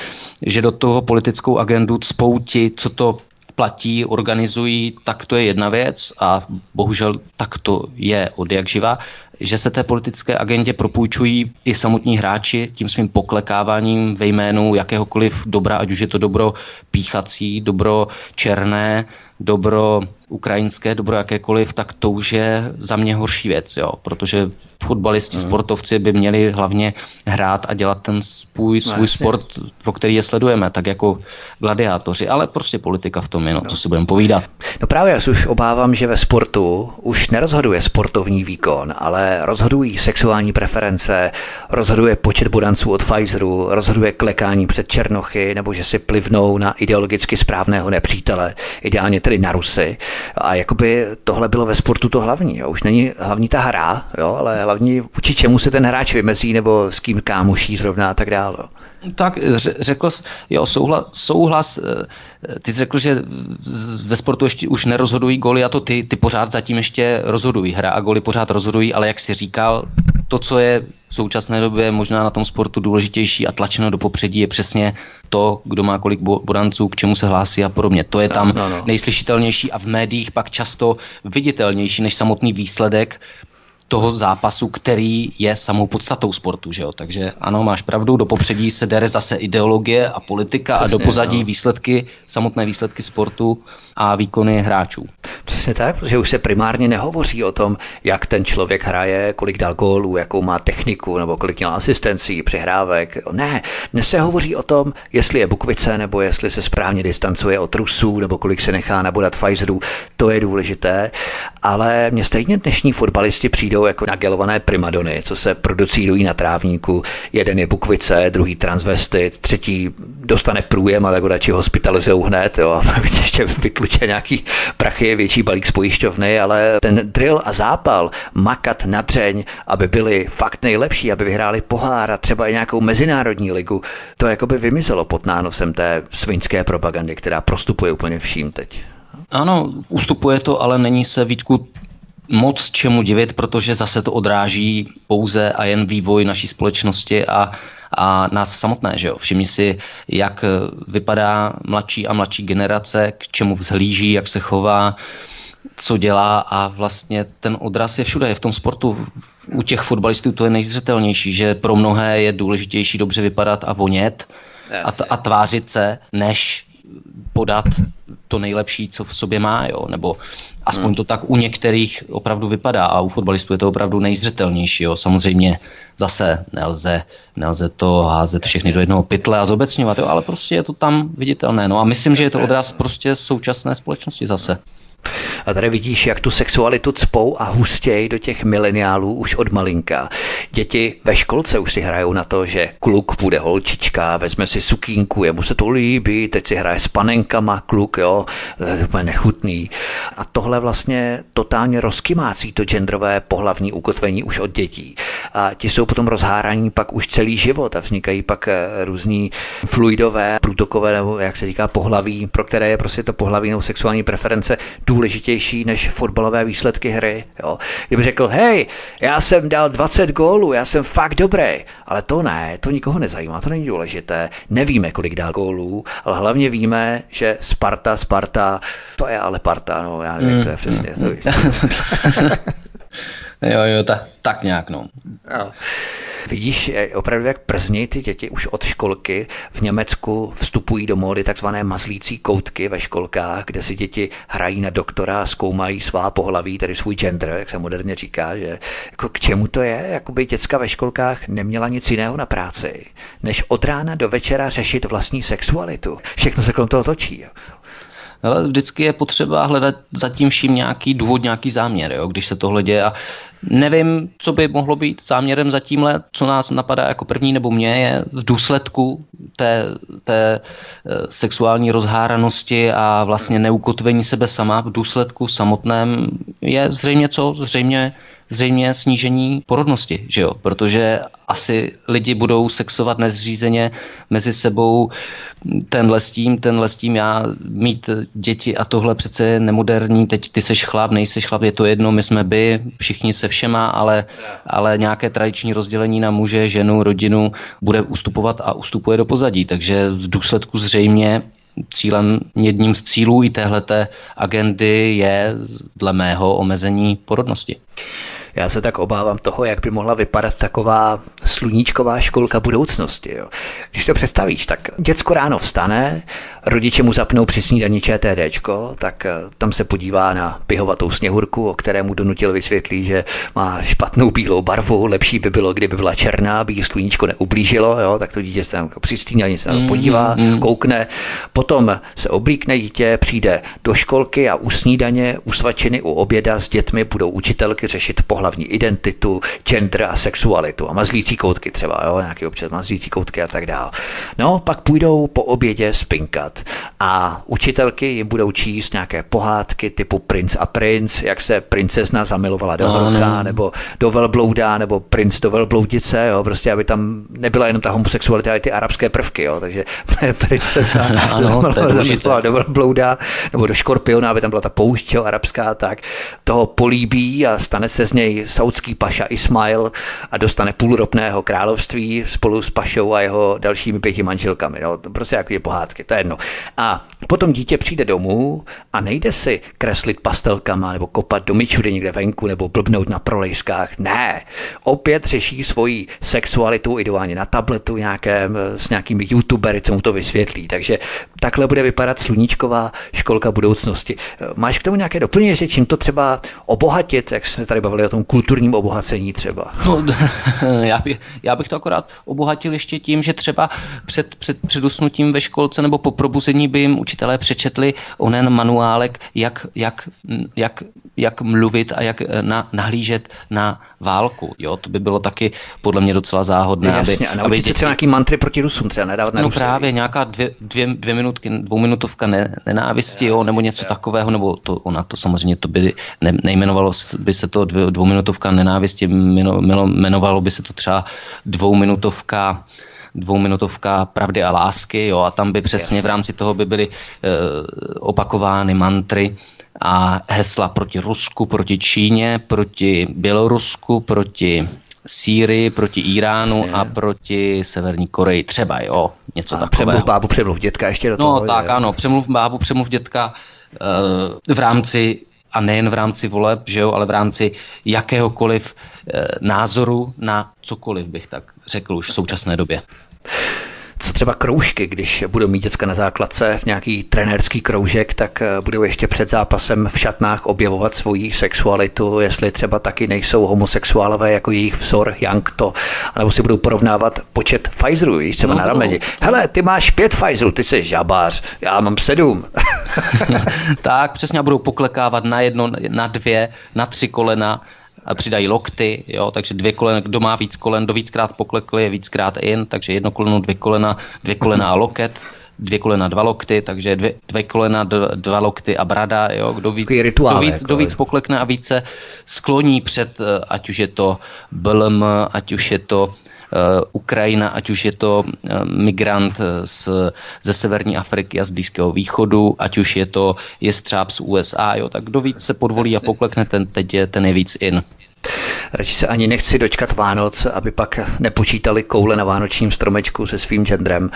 že do toho politickou agendu cpou ti, co to platí, organizují, tak to je jedna věc a bohužel tak to je od jak živa, že se té politické agendě propůjčují i samotní hráči tím svým poklekáváním ve jménu jakéhokoliv dobra, ať už je to dobro píchací, dobro černé, dobro ukrajinské, dobro jakékoliv, tak to už je za mě horší věc, jo, protože fotbalisti, mm. sportovci by měli hlavně hrát a dělat ten svůj, no, svůj sport, pro který je sledujeme, tak jako gladiátoři, ale prostě politika v tom je, no, no. co si budeme povídat. No právě, já se už obávám, že ve sportu už nerozhoduje sportovní výkon, ale rozhodují sexuální preference, rozhoduje počet bodanců od Pfizeru, rozhoduje klekání před Černochy, nebo že si plivnou na ideologicky správného nepřítele, ideálně tedy na Rusy. A jakoby tohle bylo ve sportu to hlavní. Jo. Už není hlavní ta hra, jo, ale hlavní vůči čemu se ten hráč vymezí, nebo s kým kámoší zrovna a tak dále. Tak řekl jsi, jo, souhlas, souhlas eh, ty jsi řekl, že ve sportu ještě už nerozhodují goly a to ty, ty pořád zatím ještě rozhodují. Hra a goly pořád rozhodují, ale jak jsi říkal, to, co je v současné době možná na tom sportu důležitější a tlačeno do popředí, je přesně to, kdo má kolik bodanců, k čemu se hlásí a podobně. To je tam no, no, no. nejslyšitelnější a v médiích pak často viditelnější než samotný výsledek toho zápasu, který je samou podstatou sportu, že jo? Takže ano, máš pravdu, do popředí se dere zase ideologie a politika Přesně, a do pozadí no. výsledky, samotné výsledky sportu a výkony hráčů. Přesně tak, protože už se primárně nehovoří o tom, jak ten člověk hraje, kolik dal gólů, jakou má techniku, nebo kolik měl asistencí, přihrávek. Ne, dnes se hovoří o tom, jestli je Bukvice, nebo jestli se správně distancuje od Rusů, nebo kolik se nechá nabodat Pfizerů. To je důležité, ale mě stejně dnešní fotbalisti přijdou jako nagelované primadony, co se producují na trávníku. Jeden je Bukvice, druhý transvestit, třetí dostane průjem, ale radši hospitalizují hned, jo, a ještě vykluče nějaký prachy, větší balík z pojišťovny, ale ten drill a zápal, makat na dřeň, aby byli fakt nejlepší, aby vyhráli pohár a třeba i nějakou mezinárodní ligu, to jako by vymizelo pod nánosem té svinské propagandy, která prostupuje úplně vším teď. Ano, ustupuje to, ale není se Vítku moc čemu divit, protože zase to odráží pouze a jen vývoj naší společnosti a, a nás samotné. Že jo? Všimni si, jak vypadá mladší a mladší generace, k čemu vzhlíží, jak se chová, co dělá a vlastně ten odraz je všude, je v tom sportu. U těch fotbalistů to je nejzřetelnější, že pro mnohé je důležitější dobře vypadat a vonět a, t- a tvářit se, než podat to nejlepší, co v sobě má, jo? nebo aspoň hmm. to tak u některých opravdu vypadá a u fotbalistů je to opravdu nejzřetelnější. Jo? Samozřejmě zase nelze, nelze to házet všechny do jednoho pytle a zobecňovat, jo? ale prostě je to tam viditelné. No a myslím, že je to odraz prostě současné společnosti zase. A tady vidíš, jak tu sexualitu cpou a hustěj do těch mileniálů už od malinka. Děti ve školce už si hrajou na to, že kluk bude holčička, vezme si sukínku, jemu se to líbí, teď si hraje s panenkama kluk, jo, to je nechutný. A tohle vlastně totálně rozkymácí to genderové pohlavní ukotvení už od dětí. A ti jsou potom rozháraní pak už celý život a vznikají pak eh, různý fluidové, průtokové, nebo jak se říká, pohlaví, pro které je prostě to pohlaví nebo sexuální preference důležitější než fotbalové výsledky hry. Jo. Kdyby řekl, hej, já jsem dal 20 gólů, já jsem fakt dobrý, ale to ne, to nikoho nezajímá, to není důležité. Nevíme, kolik dal gólů, ale hlavně víme, že Sparta, Sparta, to je ale Parta, no já nevím, mm, to je přesně. Mm, to jo, jo, tak, tak nějak, no. no. Vidíš opravdu, jak prznějí ty děti už od školky. V Německu vstupují do módy takzvané mazlící koutky ve školkách, kde si děti hrají na doktora a zkoumají svá pohlaví, tedy svůj gender, jak se moderně říká, že jako k čemu to je? Jakoby děcka ve školkách neměla nic jiného na práci, než od rána do večera řešit vlastní sexualitu. Všechno se kolem toho točí. Ale vždycky je potřeba hledat zatím vším nějaký důvod, nějaký záměr, jo, když se tohle děje. A Nevím, co by mohlo být záměrem za tímhle, co nás napadá jako první nebo mě, je v důsledku té, té eh, sexuální rozháranosti a vlastně neukotvení sebe sama v důsledku samotném je zřejmě co? Zřejmě zřejmě snížení porodnosti, že jo? Protože asi lidi budou sexovat nezřízeně mezi sebou tenhle s tím, tenhle s tím, já mít děti a tohle přece je nemoderní, teď ty seš chlap, nejseš chlap, je to jedno, my jsme by, všichni se všema, ale, ale nějaké tradiční rozdělení na muže, ženu, rodinu bude ustupovat a ustupuje do pozadí, takže v důsledku zřejmě cílem, jedním z cílů i téhleté agendy je dle mého omezení porodnosti. Já se tak obávám toho, jak by mohla vypadat taková sluníčková školka budoucnosti. Jo. Když to představíš, tak děcko ráno vstane, rodiče mu zapnou při snídani ČTD, tak eh, tam se podívá na pihovatou sněhurku, o kterému donutil vysvětlí, že má špatnou bílou barvu, lepší by bylo, kdyby byla černá, aby jí sluníčko neublížilo, jo, tak to dítě se tam při snídani se tam podívá, mm, mm. koukne, potom se oblíkne dítě, přijde do školky a u snídaně, u svačiny, u oběda s dětmi budou učitelky řešit pohlavní identitu, gender a sexualitu a mazlící koutky třeba, jo, nějaký občas mazlící koutky a tak dále. No, pak půjdou po obědě spinkat dělat. A učitelky jim budou číst nějaké pohádky typu Prince a Prince, jak se princezna zamilovala do vlka, nebo do velblouda, nebo princ do velbloudice, jo, prostě aby tam nebyla jenom ta homosexualita, ale ty arabské prvky, jo, takže princezna ano, zamilovala do velblouda, nebo do škorpiona, aby tam byla ta poušť, jo, arabská, tak toho políbí a stane se z něj saudský paša Ismail a dostane půlropného království spolu s pašou a jeho dalšími pěti manželkami. To prostě jako je pohádky, to je jedno. A potom dítě přijde domů a nejde si kreslit pastelkama nebo kopat do mičury někde venku nebo blbnout na prolejskách. Ne, opět řeší svoji sexualitu ideálně na tabletu nějakém, s nějakými youtubery, co mu to vysvětlí. Takže takhle bude vypadat sluníčková školka budoucnosti. Máš k tomu nějaké doplnění, že čím to třeba obohatit, jak jsme tady bavili o tom kulturním obohacení třeba? No, já, bych, já bych to akorát obohatil ještě tím, že třeba před, před, před usnutím ve školce nebo po probuzení by jim učitelé přečetli onen manuálek, jak, jak, jak, jak mluvit a jak eh, na, nahlížet na válku. Jo? To by bylo taky podle mě docela záhodné. Jasně, aby, a aby děti... třeba nějaký mantry proti Rusům třeba nedávat na No Rusy. právě nějaká dvě, dvě, dvě minutky, dvouminutovka ne, nenávisti, jo, nebo něco takového, nebo to, ona to samozřejmě to by ne, nejmenovalo by se to dvě, dvouminutovka nenávisti, jmenovalo by se to třeba dvouminutovka dvouminutovka pravdy a lásky, jo, a tam by přesně v rámci toho by byly e, opakovány mantry a hesla proti Rusku, proti Číně, proti Bělorusku, proti Sýrii, proti Iránu a proti Severní Koreji. Třeba, jo, něco a takového. Přemluv bábu, přemluv dětka ještě do no, toho. No tak, je. ano, přemluv bábu, přemluv dětka e, v rámci a nejen v rámci voleb, že jo, ale v rámci jakéhokoliv e, názoru na cokoliv, bych tak řekl už v současné době. Co třeba kroužky, když budou mít děcka na základce v nějaký trenérský kroužek, tak eh, budou ještě před zápasem v šatnách objevovat svoji sexualitu, jestli třeba taky nejsou homosexuálové jako jejich vzor to, nebo si budou porovnávat počet Pfizerů, víš, třeba no, na rameni. No. Hele, ty máš pět Pfizerů, ty jsi žabář, já mám sedm. tak, přesně budou poklekávat na jedno, na dvě, na tři kolena přidají lokty, jo, takže dvě kolena, kdo má víc kolen, do víckrát poklekli, je víckrát in, takže jedno koleno, dvě kolena, dvě kolena a loket, dvě kolena, dva lokty, takže dvě, dvě kolena, dva lokty a brada, jo, kdo víc, rituál, kdo víc, jako, kdo víc poklekne a více skloní před, eh, ať už je to BLM, ať už je to Ukrajina, ať už je to eh, migrant eh, z, ze severní Afriky a z Blízkého východu, ať už je to jestřáb z USA, jo, tak kdo víc se podvolí a poklekne, ten teď je ten je víc in. Radši se ani nechci dočkat Vánoc, aby pak nepočítali koule na vánočním stromečku se svým genderem,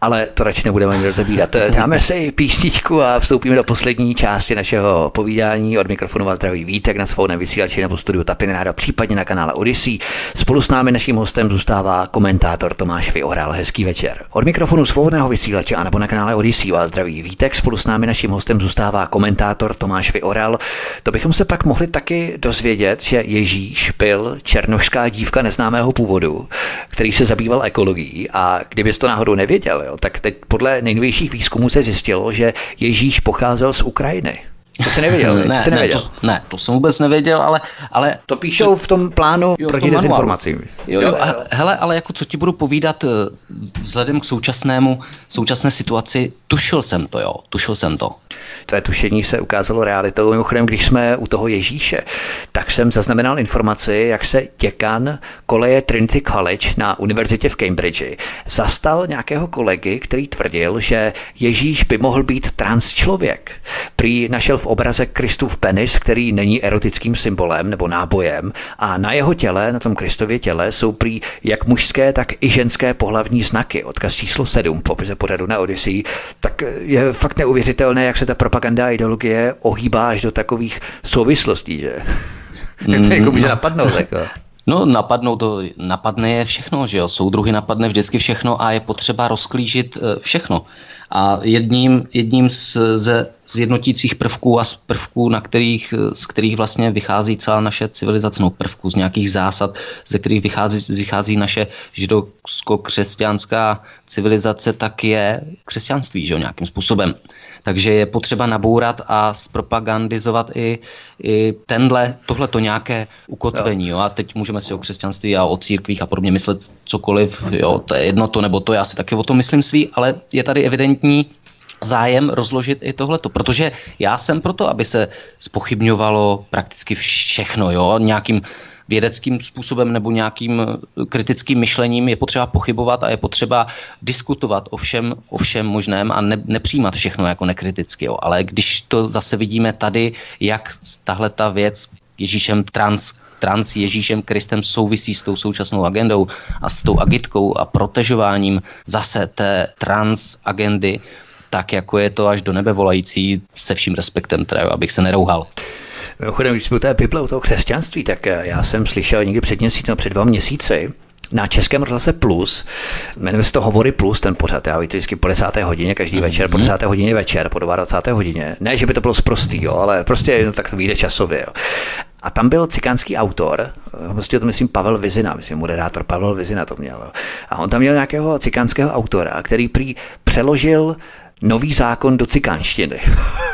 ale to radši nebudeme rozebírat. Dáme si písničku a vstoupíme do poslední části našeho povídání. Od mikrofonu vás zdraví Vítek na svou vysílači nebo studiu Tapináda, případně na kanále Odyssey. Spolu s námi naším hostem zůstává komentátor Tomáš Vyohral. Hezký večer. Od mikrofonu svobodného vysílače a nebo na kanále Odyssey vás zdraví Vítek. Spolu s námi naším hostem zůstává komentátor Tomáš Vyohral. To bychom se pak mohli taky dozvědět, že Ježíš byl černošská dívka neznámého původu, který se zabýval ekologií a kdybys to náhodou nevěděl, jo, tak teď podle nejnovějších výzkumů se zjistilo, že Ježíš pocházel z Ukrajiny. To jsi nevěděl, ne, jsi nevěděl. Ne, to, ne, to jsem vůbec nevěděl, ale... ale to píšou v tom plánu jo, proti dezinformacím. Jo, jo, a, hele, ale jako co ti budu povídat eh, vzhledem k současnému, současné situaci, tušil jsem to, jo, tušil jsem to. Tvé tušení se ukázalo realitou. Mimochodem, když jsme u toho Ježíše, tak jsem zaznamenal informaci, jak se děkan koleje Trinity College na univerzitě v Cambridge zastal nějakého kolegy, který tvrdil, že Ježíš by mohl být trans člověk. Prý našel v obraze Kristův penis, který není erotickým symbolem nebo nábojem a na jeho těle, na tom Kristově těle, jsou prý jak mužské, tak i ženské pohlavní znaky. Odkaz číslo 7 popise pořadu na Odyssey. Tak je fakt neuvěřitelné, jak se ta propaganda a ideologie ohýbá až do takových souvislostí, že? Mm, to jako může napadnout. Jako. No napadnou to, napadne je všechno, že jo, soudruhy napadne vždycky všechno a je potřeba rozklížit eh, všechno. A jedním, jedním z, ze zjednotících prvků a z prvků, na kterých, z kterých vlastně vychází celá naše civilizace, no prvků z nějakých zásad, ze kterých vychází, vychází naše židovsko-křesťanská civilizace, tak je křesťanství, že jo, nějakým způsobem. Takže je potřeba nabourat a zpropagandizovat i, i tenhle, tohleto nějaké ukotvení. Jo. A teď můžeme si o křesťanství a o církvích a podobně myslet cokoliv. Jo. To je jedno to nebo to, já si taky o tom myslím svý, ale je tady evidentní zájem rozložit i tohleto, protože já jsem proto, aby se spochybňovalo prakticky všechno, jo, nějakým vědeckým způsobem nebo nějakým eh, kritickým myšlením je potřeba pochybovat a je potřeba diskutovat o všem, o všem možném a ne, nepřijímat všechno jako nekriticky. Jo. Ale když to zase vidíme tady, jak tahle ta věc Ježíšem trans trans Ježíšem Kristem souvisí s tou současnou agendou a s tou agitkou a protežováním zase té trans agendy, tak jako je to až do nebe volající se vším respektem, teda, abych se nerouhal. Mimochodem, když jsme té Bible, u toho křesťanství, tak eh, já jsem slyšel někdy před měsícem, před dva měsíci, na Českém rozhlase Plus, jmenuje se to Hovory Plus, ten pořad, já víte, vždycky po 10. hodině, každý mm-hmm. večer, po 10. hodině večer, po 22. hodině. Ne, že by to bylo zprostý, jo, ale prostě no, tak to vyjde časově. Jo. A tam byl cikánský autor, vlastně to myslím Pavel Vizina, myslím moderátor Pavel Vizina to měl. A on tam měl nějakého cikánského autora, který prý přeložil nový zákon do cikánštiny.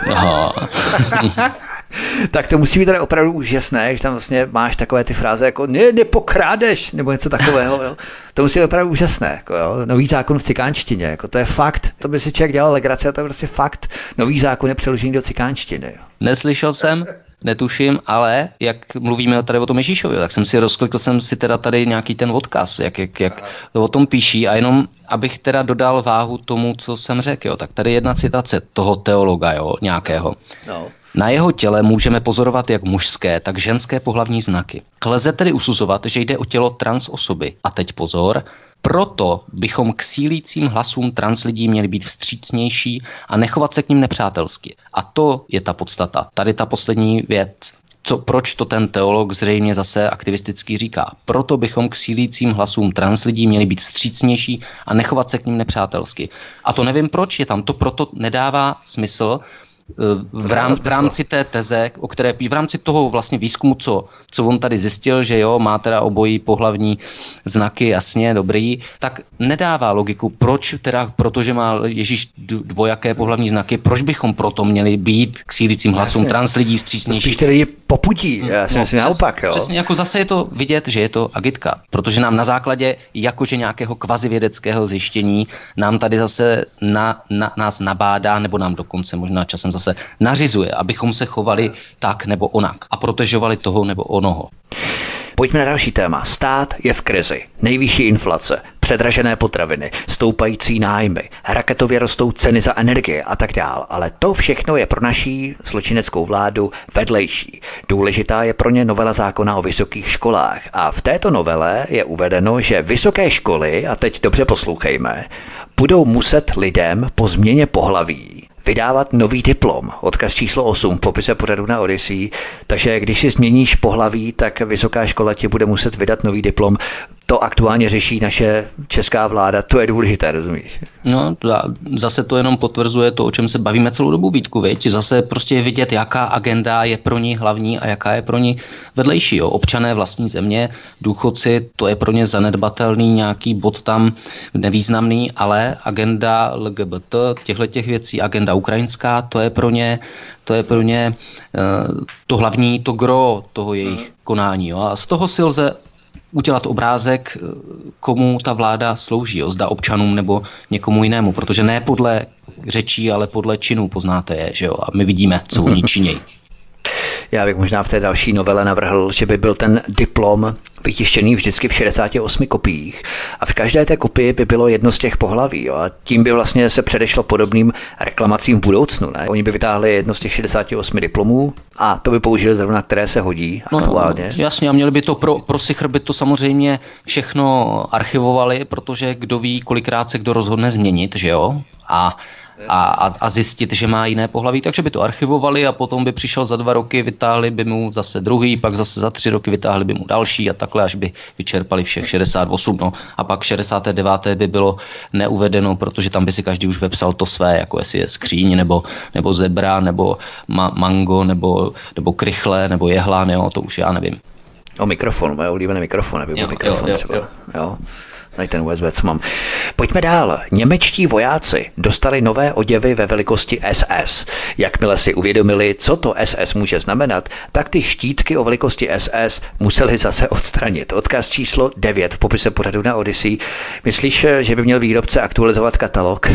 tak to musí být tady opravdu úžasné, že tam vlastně máš takové ty fráze jako ne, nepokrádeš, nebo něco takového. Jo. To musí být opravdu úžasné. Jako, jo. Nový zákon v cikánštině, jako, to je fakt. To by si člověk dělal legraci a to je prostě fakt. Nový zákon je přeložený do cikánštiny. Jo. Neslyšel jsem, netuším, ale jak mluvíme tady o tom Ježíšovi, tak jsem si rozklikl jsem si teda tady nějaký ten odkaz, jak, jak, jak o tom píší a jenom abych teda dodal váhu tomu, co jsem řekl, jo, tak tady jedna citace toho teologa, jo, nějakého. No. Na jeho těle můžeme pozorovat jak mužské, tak ženské pohlavní znaky. Lze tedy usuzovat, že jde o tělo trans osoby. A teď pozor, proto bychom k sílícím hlasům trans lidí měli být vstřícnější a nechovat se k ním nepřátelsky. A to je ta podstata. Tady ta poslední věc. Co, proč to ten teolog zřejmě zase aktivisticky říká? Proto bychom k sílícím hlasům trans lidí měli být vstřícnější a nechovat se k ním nepřátelsky. A to nevím proč, je tam to proto nedává smysl, v, rám, v rámci té teze, o které v rámci toho vlastně výzkumu, co, co on tady zjistil, že jo, má teda obojí pohlavní znaky, jasně, dobrý, tak nedává logiku, proč teda, protože má Ježíš dvojaké pohlavní znaky, proč bychom proto měli být k sílícím hlasům jasně. trans lidí vstřícnější. Spíš tedy popudí, já si no, myslím naopak. Jo. Přesně, jako zase je to vidět, že je to agitka, protože nám na základě jakože nějakého kvazivědeckého zjištění nám tady zase na, na, nás nabádá, nebo nám dokonce možná časem zase nařizuje, abychom se chovali tak nebo onak a protežovali toho nebo onoho. Pojďme na další téma. Stát je v krizi. Nejvyšší inflace, předražené potraviny, stoupající nájmy, raketově rostou ceny za energie a tak dál. Ale to všechno je pro naší zločineckou vládu vedlejší. Důležitá je pro ně novela zákona o vysokých školách. A v této novele je uvedeno, že vysoké školy, a teď dobře poslouchejme, budou muset lidem po změně pohlaví vydávat nový diplom. Odkaz číslo 8 v popise pořadu na Odyssey. Takže když si změníš pohlaví, tak vysoká škola ti bude muset vydat nový diplom to aktuálně řeší naše česká vláda, to je důležité, rozumíš? No, zase to jenom potvrzuje to, o čem se bavíme celou dobu, Vítku, věď? Zase prostě je vidět, jaká agenda je pro ní hlavní a jaká je pro ní vedlejší. Jo? Občané vlastní země, důchodci, to je pro ně zanedbatelný nějaký bod tam nevýznamný, ale agenda LGBT, těchto těch věcí, agenda ukrajinská, to je pro ně, to je pro ně uh, to hlavní, to gro toho jejich konání. Jo? A z toho si lze udělat obrázek, eh, komu ta vláda slouží, jo? zda občanům nebo někomu jinému, protože ne podle řečí, ale podle činů poznáte je, že jo? a my vidíme, co oni činějí. Já bych možná v té další novele navrhl, že by byl ten diplom vytištěný vždycky v 68 kopiích a v každé té kopii by bylo jedno z těch pohlaví jo, a tím by vlastně se předešlo podobným reklamacím v budoucnu. Ne? Oni by vytáhli jedno z těch 68 diplomů a to by použili zrovna, které se hodí no, aktuálně. No, jasně a měli by to pro, pro Sichr by to samozřejmě všechno archivovali, protože kdo ví, kolikrát se kdo rozhodne změnit, že jo? A a, a, a zjistit, že má jiné pohlaví, takže by to archivovali a potom by přišel za dva roky, vytáhli by mu zase druhý, pak zase za tři roky vytáhli by mu další a takhle, až by vyčerpali všech 68. No. A pak 69. by bylo neuvedeno, protože tam by si každý už vepsal to své, jako jestli je skříň, nebo, nebo zebra, nebo ma, mango, nebo, nebo krychle, nebo jehlán, jo, to už já nevím. O mikrofon, moje oblíbené mikrofon, nebo mikrofon jo, jo, třeba. Jo. jo. Tady ten USB, co mám. Pojďme dál. Němečtí vojáci dostali nové oděvy ve velikosti SS. Jakmile si uvědomili, co to SS může znamenat, tak ty štítky o velikosti SS museli zase odstranit. Odkaz číslo 9 v popise pořadu na Odyssey. Myslíš, že by měl výrobce aktualizovat katalog?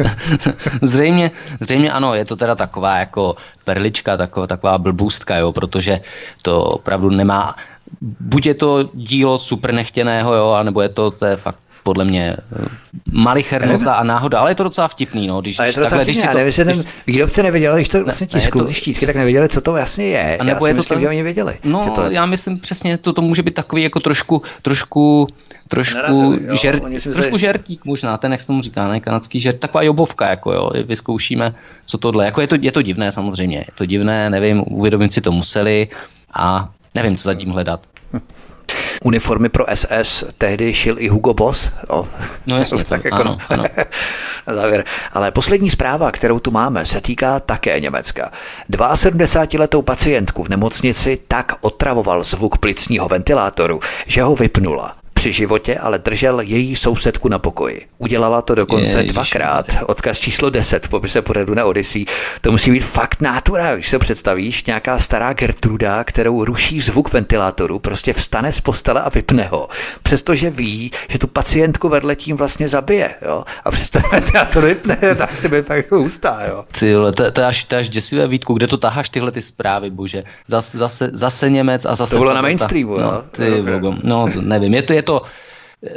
zřejmě, zřejmě ano, je to teda taková jako perlička, taková, taková blbůstka, jo, protože to opravdu nemá buď je to dílo super nechtěného, jo, anebo je to, to je fakt podle mě eh, malichernost a náhoda, ale je to docela vtipný, no. Když, a je to takhle, když si to, nevím, když, výrobce nevěděl, když to vlastně tiskl, ty štítky, tak nevěděli, co to vlastně je. A nebo já je to myslím, že oni věděli. No, to... já myslím přesně, to, to může být takový jako trošku, trošku trošku, Narazili, jo, žer, trošku žertík možná, ten jak se tomu říká, ne, kanadský žert, taková jobovka, jako jo, vyzkoušíme, co tohle, jako je to, je to divné samozřejmě, je to divné, nevím, uvědomit si to museli a nevím, co zatím hledat. Uniformy pro SS tehdy šil i Hugo Boss. O, no jasně, tak jako ano, ano. závěr. Ale poslední zpráva, kterou tu máme, se týká také Německa. 72-letou pacientku v nemocnici tak otravoval zvuk plicního ventilátoru, že ho vypnula. Při životě ale držel její sousedku na pokoji. Udělala to dokonce je, dvakrát. Odkaz číslo 10 v popise pořadu na Odyssey. To musí být fakt nátura, když se představíš, nějaká stará Gertruda, kterou ruší zvuk ventilátoru, prostě vstane z postele a vypne ho. Přestože ví, že tu pacientku vedle tím vlastně zabije. Jo? A přesto ventilátor vypne, tak si by fakt hustá. Jo? Ty to, to, je až, to je až děsivé Vítku, kde to taháš tyhle ty zprávy, bože. Zase, zase, zase Němec a zase... To bylo na mainstreamu, no, ty, okay. no, nevím, je to, je to to eh,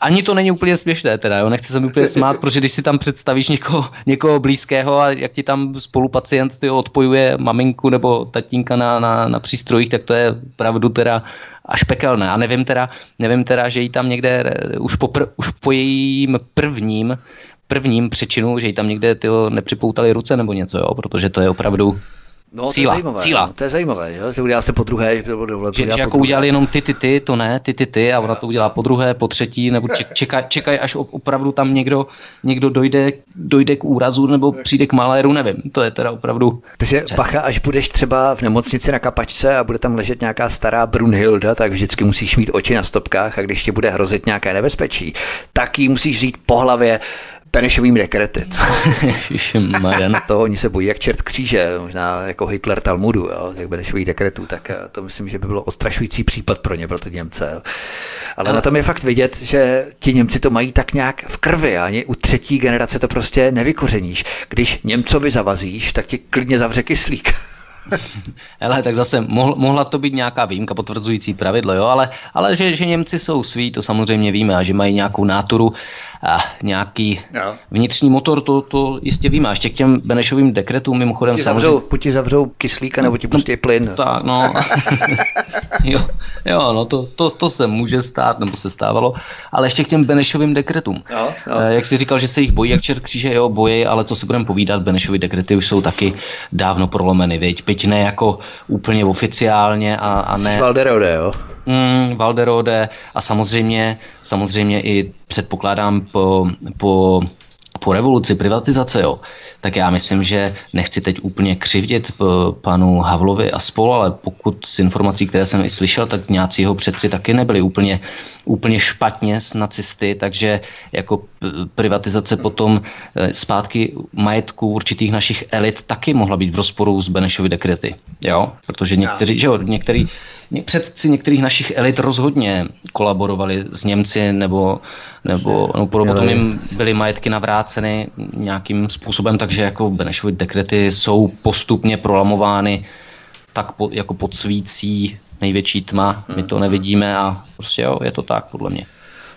ani to není úplně směšné teda, jo? nechci se mi úplně smát, protože když si tam představíš někoho, někoho blízkého a jak ti tam spolupacient ty odpojuje maminku nebo tatínka na, na, na přístrojích, tak to je pravdu teda až pekelné. A nevím teda, nevím teda, že jí tam někde eh, už po, už po jejím prvním prvním přečinu, že jí tam někde tyho nepřipoutali ruce nebo něco, jo? protože to je opravdu No, síla, to je zajímavé, síla. No, to je zajímavé, jo? že udělá se po druhé. Že, že, že jako udělali jenom ty, ty, ty, to ne, ty, ty, ty a ona to udělá po druhé, po třetí, nebo čekaj, čekaj až opravdu tam někdo, někdo dojde, dojde k úrazu nebo přijde k maléru, nevím, to je teda opravdu Takže čas. pacha, až budeš třeba v nemocnici na kapačce a bude tam ležet nějaká stará Brunhilda, tak vždycky musíš mít oči na stopkách a když ti bude hrozit nějaké nebezpečí, tak ji musíš říct po hlavě, Benešovým dekrety. na to oni se bojí jak čert kříže, možná jako Hitler Talmudu, jo, jak Benešových dekretů, tak eh, to myslím, že by bylo odstrašující případ pro ně, pro ty Němce. Jo. Ale na tom je fakt vidět, že ti Němci to mají tak nějak v krvi ani u třetí generace to prostě nevykořeníš. Když Němcovi zavazíš, tak ti klidně zavře kyslík. Ale tak zase mohl, mohla to být nějaká výjimka potvrzující pravidlo, jo, ale, ale že, že Němci jsou sví, to samozřejmě víme a že mají nějakou náturu nějaký jo. vnitřní motor, to, to jistě víme. A ještě k těm Benešovým dekretům mimochodem ti samozřejmě... Zavřou, buď ti zavřou kyslíka, nebo ti pustí no, plyn. Tak, no. jo, jo, no to, to, to, se může stát, nebo se stávalo. Ale ještě k těm Benešovým dekretům. Jo, jo. Eh, jak jsi říkal, že se jich bojí jak čert kříže, jo, bojí, ale co si budeme povídat, Benešovy dekrety už jsou taky dávno prolomeny, věď? Byť ne jako úplně oficiálně a, a ne... Valderode, jo? Mm, Valderode a samozřejmě, samozřejmě i předpokládám po, po, po revoluci privatizace, jo, tak já myslím, že nechci teď úplně křivdit eh, panu Havlovi a spolu, ale pokud z informací, které jsem i slyšel, tak nějací jeho předci taky nebyli úplně, úplně špatně s nacisty, takže jako privatizace potom eh, zpátky majetku určitých našich elit taky mohla být v rozporu s Benešovy dekrety, jo, protože někteří, že jo, některý, předci některých našich elit rozhodně kolaborovali s Němci nebo, nebo no, potom jim byly majetky navráceny nějakým způsobem, takže jako Benešovy dekrety jsou postupně prolamovány tak po, jako pod svící největší tma, my to nevidíme a prostě jo, je to tak podle mě.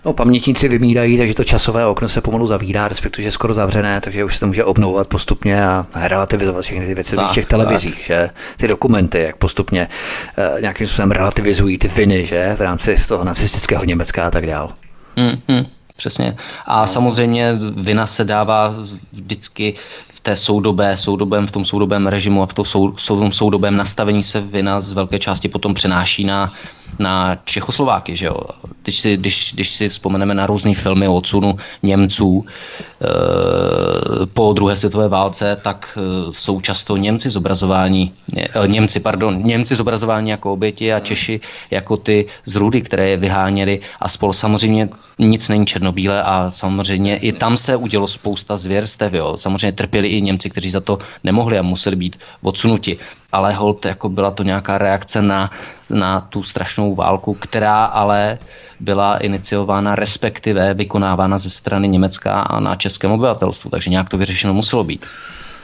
No, pamětníci vymírají, takže to časové okno se pomalu zavírá, respektive je skoro zavřené, takže už se to může obnovovat postupně a relativizovat všechny ty věci v těch televizích, že ty dokumenty, jak postupně uh, nějakým způsobem relativizují ty viny, že v rámci toho nacistického Německa a tak dál. Mm, mm, přesně. A no. samozřejmě vina se dává vždycky té soudobé, soudobém, v tom soudobém režimu a v tom, sou, tom soudobém nastavení se vina z velké části potom přenáší na, na Čechoslováky. Že jo? Když, si, když, když si vzpomeneme na různé filmy o odsunu Němců e, po druhé světové válce, tak e, jsou často Němci zobrazováni, e, Němci, pardon, Němci zobrazováni jako oběti a Češi jako ty zrůdy, které je vyháněli a spolu samozřejmě nic není černobílé a samozřejmě i tam se udělo spousta zvěrstev. Jo. Samozřejmě trpěli i Němci, kteří za to nemohli a museli být odsunuti. Ale hold, jako byla to nějaká reakce na, na tu strašnou válku, která ale byla iniciována, respektive vykonávána ze strany Německa a na českém obyvatelstvu, takže nějak to vyřešeno muselo být.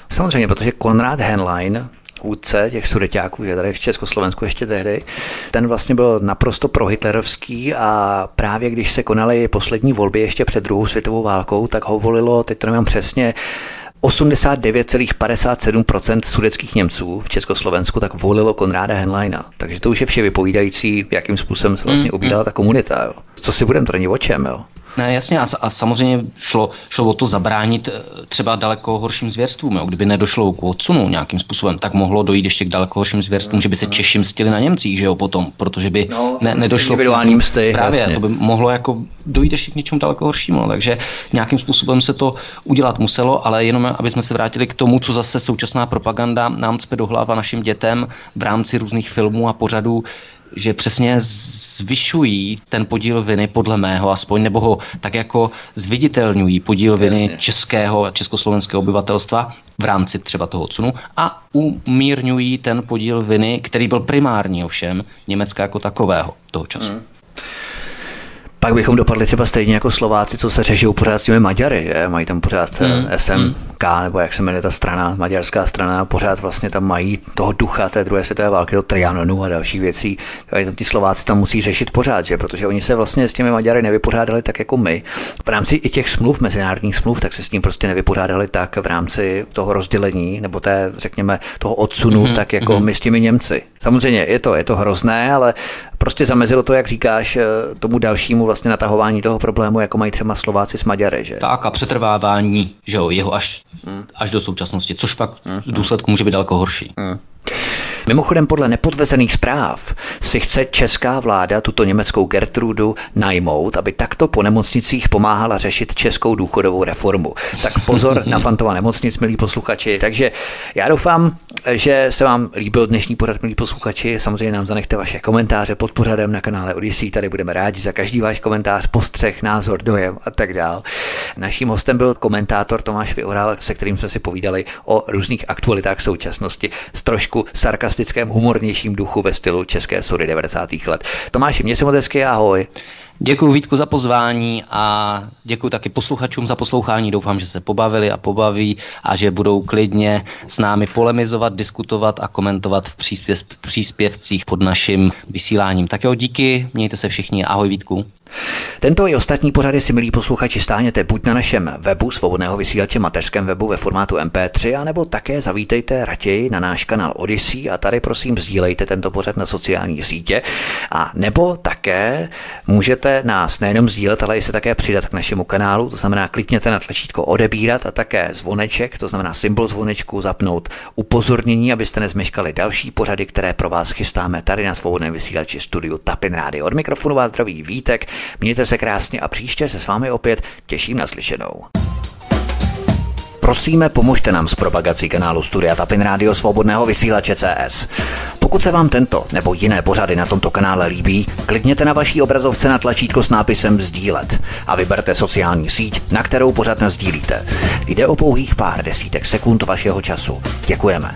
Samozřejmě, protože Konrad Henlein, vůdce těch sudeťáků, že tady v Československu ještě tehdy, ten vlastně byl naprosto prohitlerovský a právě když se konaly poslední volby ještě před druhou světovou válkou, tak ho volilo, teď to nemám přesně, 89,57% sudeckých Němců v Československu tak volilo Konráda Henleina. Takže to už je vše vypovídající, jakým způsobem se vlastně ubírala mm, ta komunita. Jo. Co si budeme, není o čem. Jo. Ne, jasně, a, a samozřejmě šlo, šlo o to zabránit eh, třeba daleko horším zvěrstvům. Jo. Kdyby nedošlo k odsunu nějakým způsobem, tak mohlo dojít ještě k daleko horším zvěrstvům, že by se Češi mstili na Němcích, že jo, potom, protože by no, ne, nedošlo k msty. Právě, jasně. to by mohlo jako dojít ještě k něčemu daleko horšímu. Takže nějakým způsobem se to udělat muselo, ale jenom aby jsme se vrátili k tomu, co zase současná propaganda nám cpe do hlava našim dětem v rámci různých filmů a pořadů, že přesně zvyšují ten podíl viny, podle mého aspoň, nebo ho tak jako zviditelňují podíl viny Jasně. českého a československého obyvatelstva v rámci třeba toho odsunu a umírňují ten podíl viny, který byl primární ovšem Německa jako takového toho času. Hmm. Pak bychom dopadli třeba stejně jako Slováci, co se řeší pořád s těmi Maďary. Je? Mají tam pořád hmm. SMK, nebo jak se jmenuje ta strana, maďarská strana, pořád vlastně tam mají toho ducha té druhé světové války, do Trianonu a dalších věcí. Ti Slováci tam musí řešit pořád, že? protože oni se vlastně s těmi Maďary nevypořádali tak jako my. V rámci i těch smluv, mezinárodních smluv, tak se s tím prostě nevypořádali tak v rámci toho rozdělení, nebo té, řekněme, toho odsunu, mm-hmm. tak jako mm-hmm. my s těmi Němci. Samozřejmě je to, je to hrozné, ale prostě zamezilo to, jak říkáš, eh, tomu dalšímu vlastně natahování toho problému, jako mají třeba Slováci s Maďary. Že? Tak a přetrvávání že jo, jeho až. Až do současnosti, což pak hmm. v důsledku může být daleko horší. Mimochodem podle nepodvezených zpráv si chce česká vláda tuto německou Gertrudu najmout, aby takto po nemocnicích pomáhala řešit českou důchodovou reformu. Tak pozor na fantova nemocnic, milí posluchači. Takže já doufám, že se vám líbil dnešní pořad, milí posluchači. Samozřejmě nám zanechte vaše komentáře pod pořadem na kanále Odyssey. Tady budeme rádi za každý váš komentář, postřeh, názor, dojem a tak dál. Naším hostem byl komentátor Tomáš Vyoral, se kterým jsme si povídali o různých aktualitách současnosti s trošku sarkastickým sarkastickém, humornějším duchu ve stylu české sury 90. let. Tomáši, mě se moc hezky, ahoj. Děkuji Vítku za pozvání a děkuji taky posluchačům za poslouchání. Doufám, že se pobavili a pobaví a že budou klidně s námi polemizovat, diskutovat a komentovat v příspěv, příspěvcích pod naším vysíláním. Tak jo, díky, mějte se všichni, ahoj Vítku. Tento i ostatní pořady si, milí posluchači, stáhněte buď na našem webu svobodného vysílače mateřském webu ve formátu MP3, anebo také zavítejte raději na náš kanál Odyssey a tady prosím sdílejte tento pořad na sociální sítě. A nebo také můžete nás nejenom sdílet, ale i se také přidat k našemu kanálu, to znamená klikněte na tlačítko odebírat a také zvoneček, to znamená symbol zvonečku, zapnout upozornění, abyste nezmeškali další pořady, které pro vás chystáme tady na svobodném vysílači studiu Tapin Radio. Od mikrofonu vás zdraví Vítek. Mějte se krásně a příště se s vámi opět těším na slyšenou. Prosíme, pomožte nám s propagací kanálu Studia Tapin Radio Svobodného vysílače CS. Pokud se vám tento nebo jiné pořady na tomto kanále líbí, klikněte na vaší obrazovce na tlačítko s nápisem Sdílet a vyberte sociální síť, na kterou pořád sdílíte. Jde o pouhých pár desítek sekund vašeho času. Děkujeme.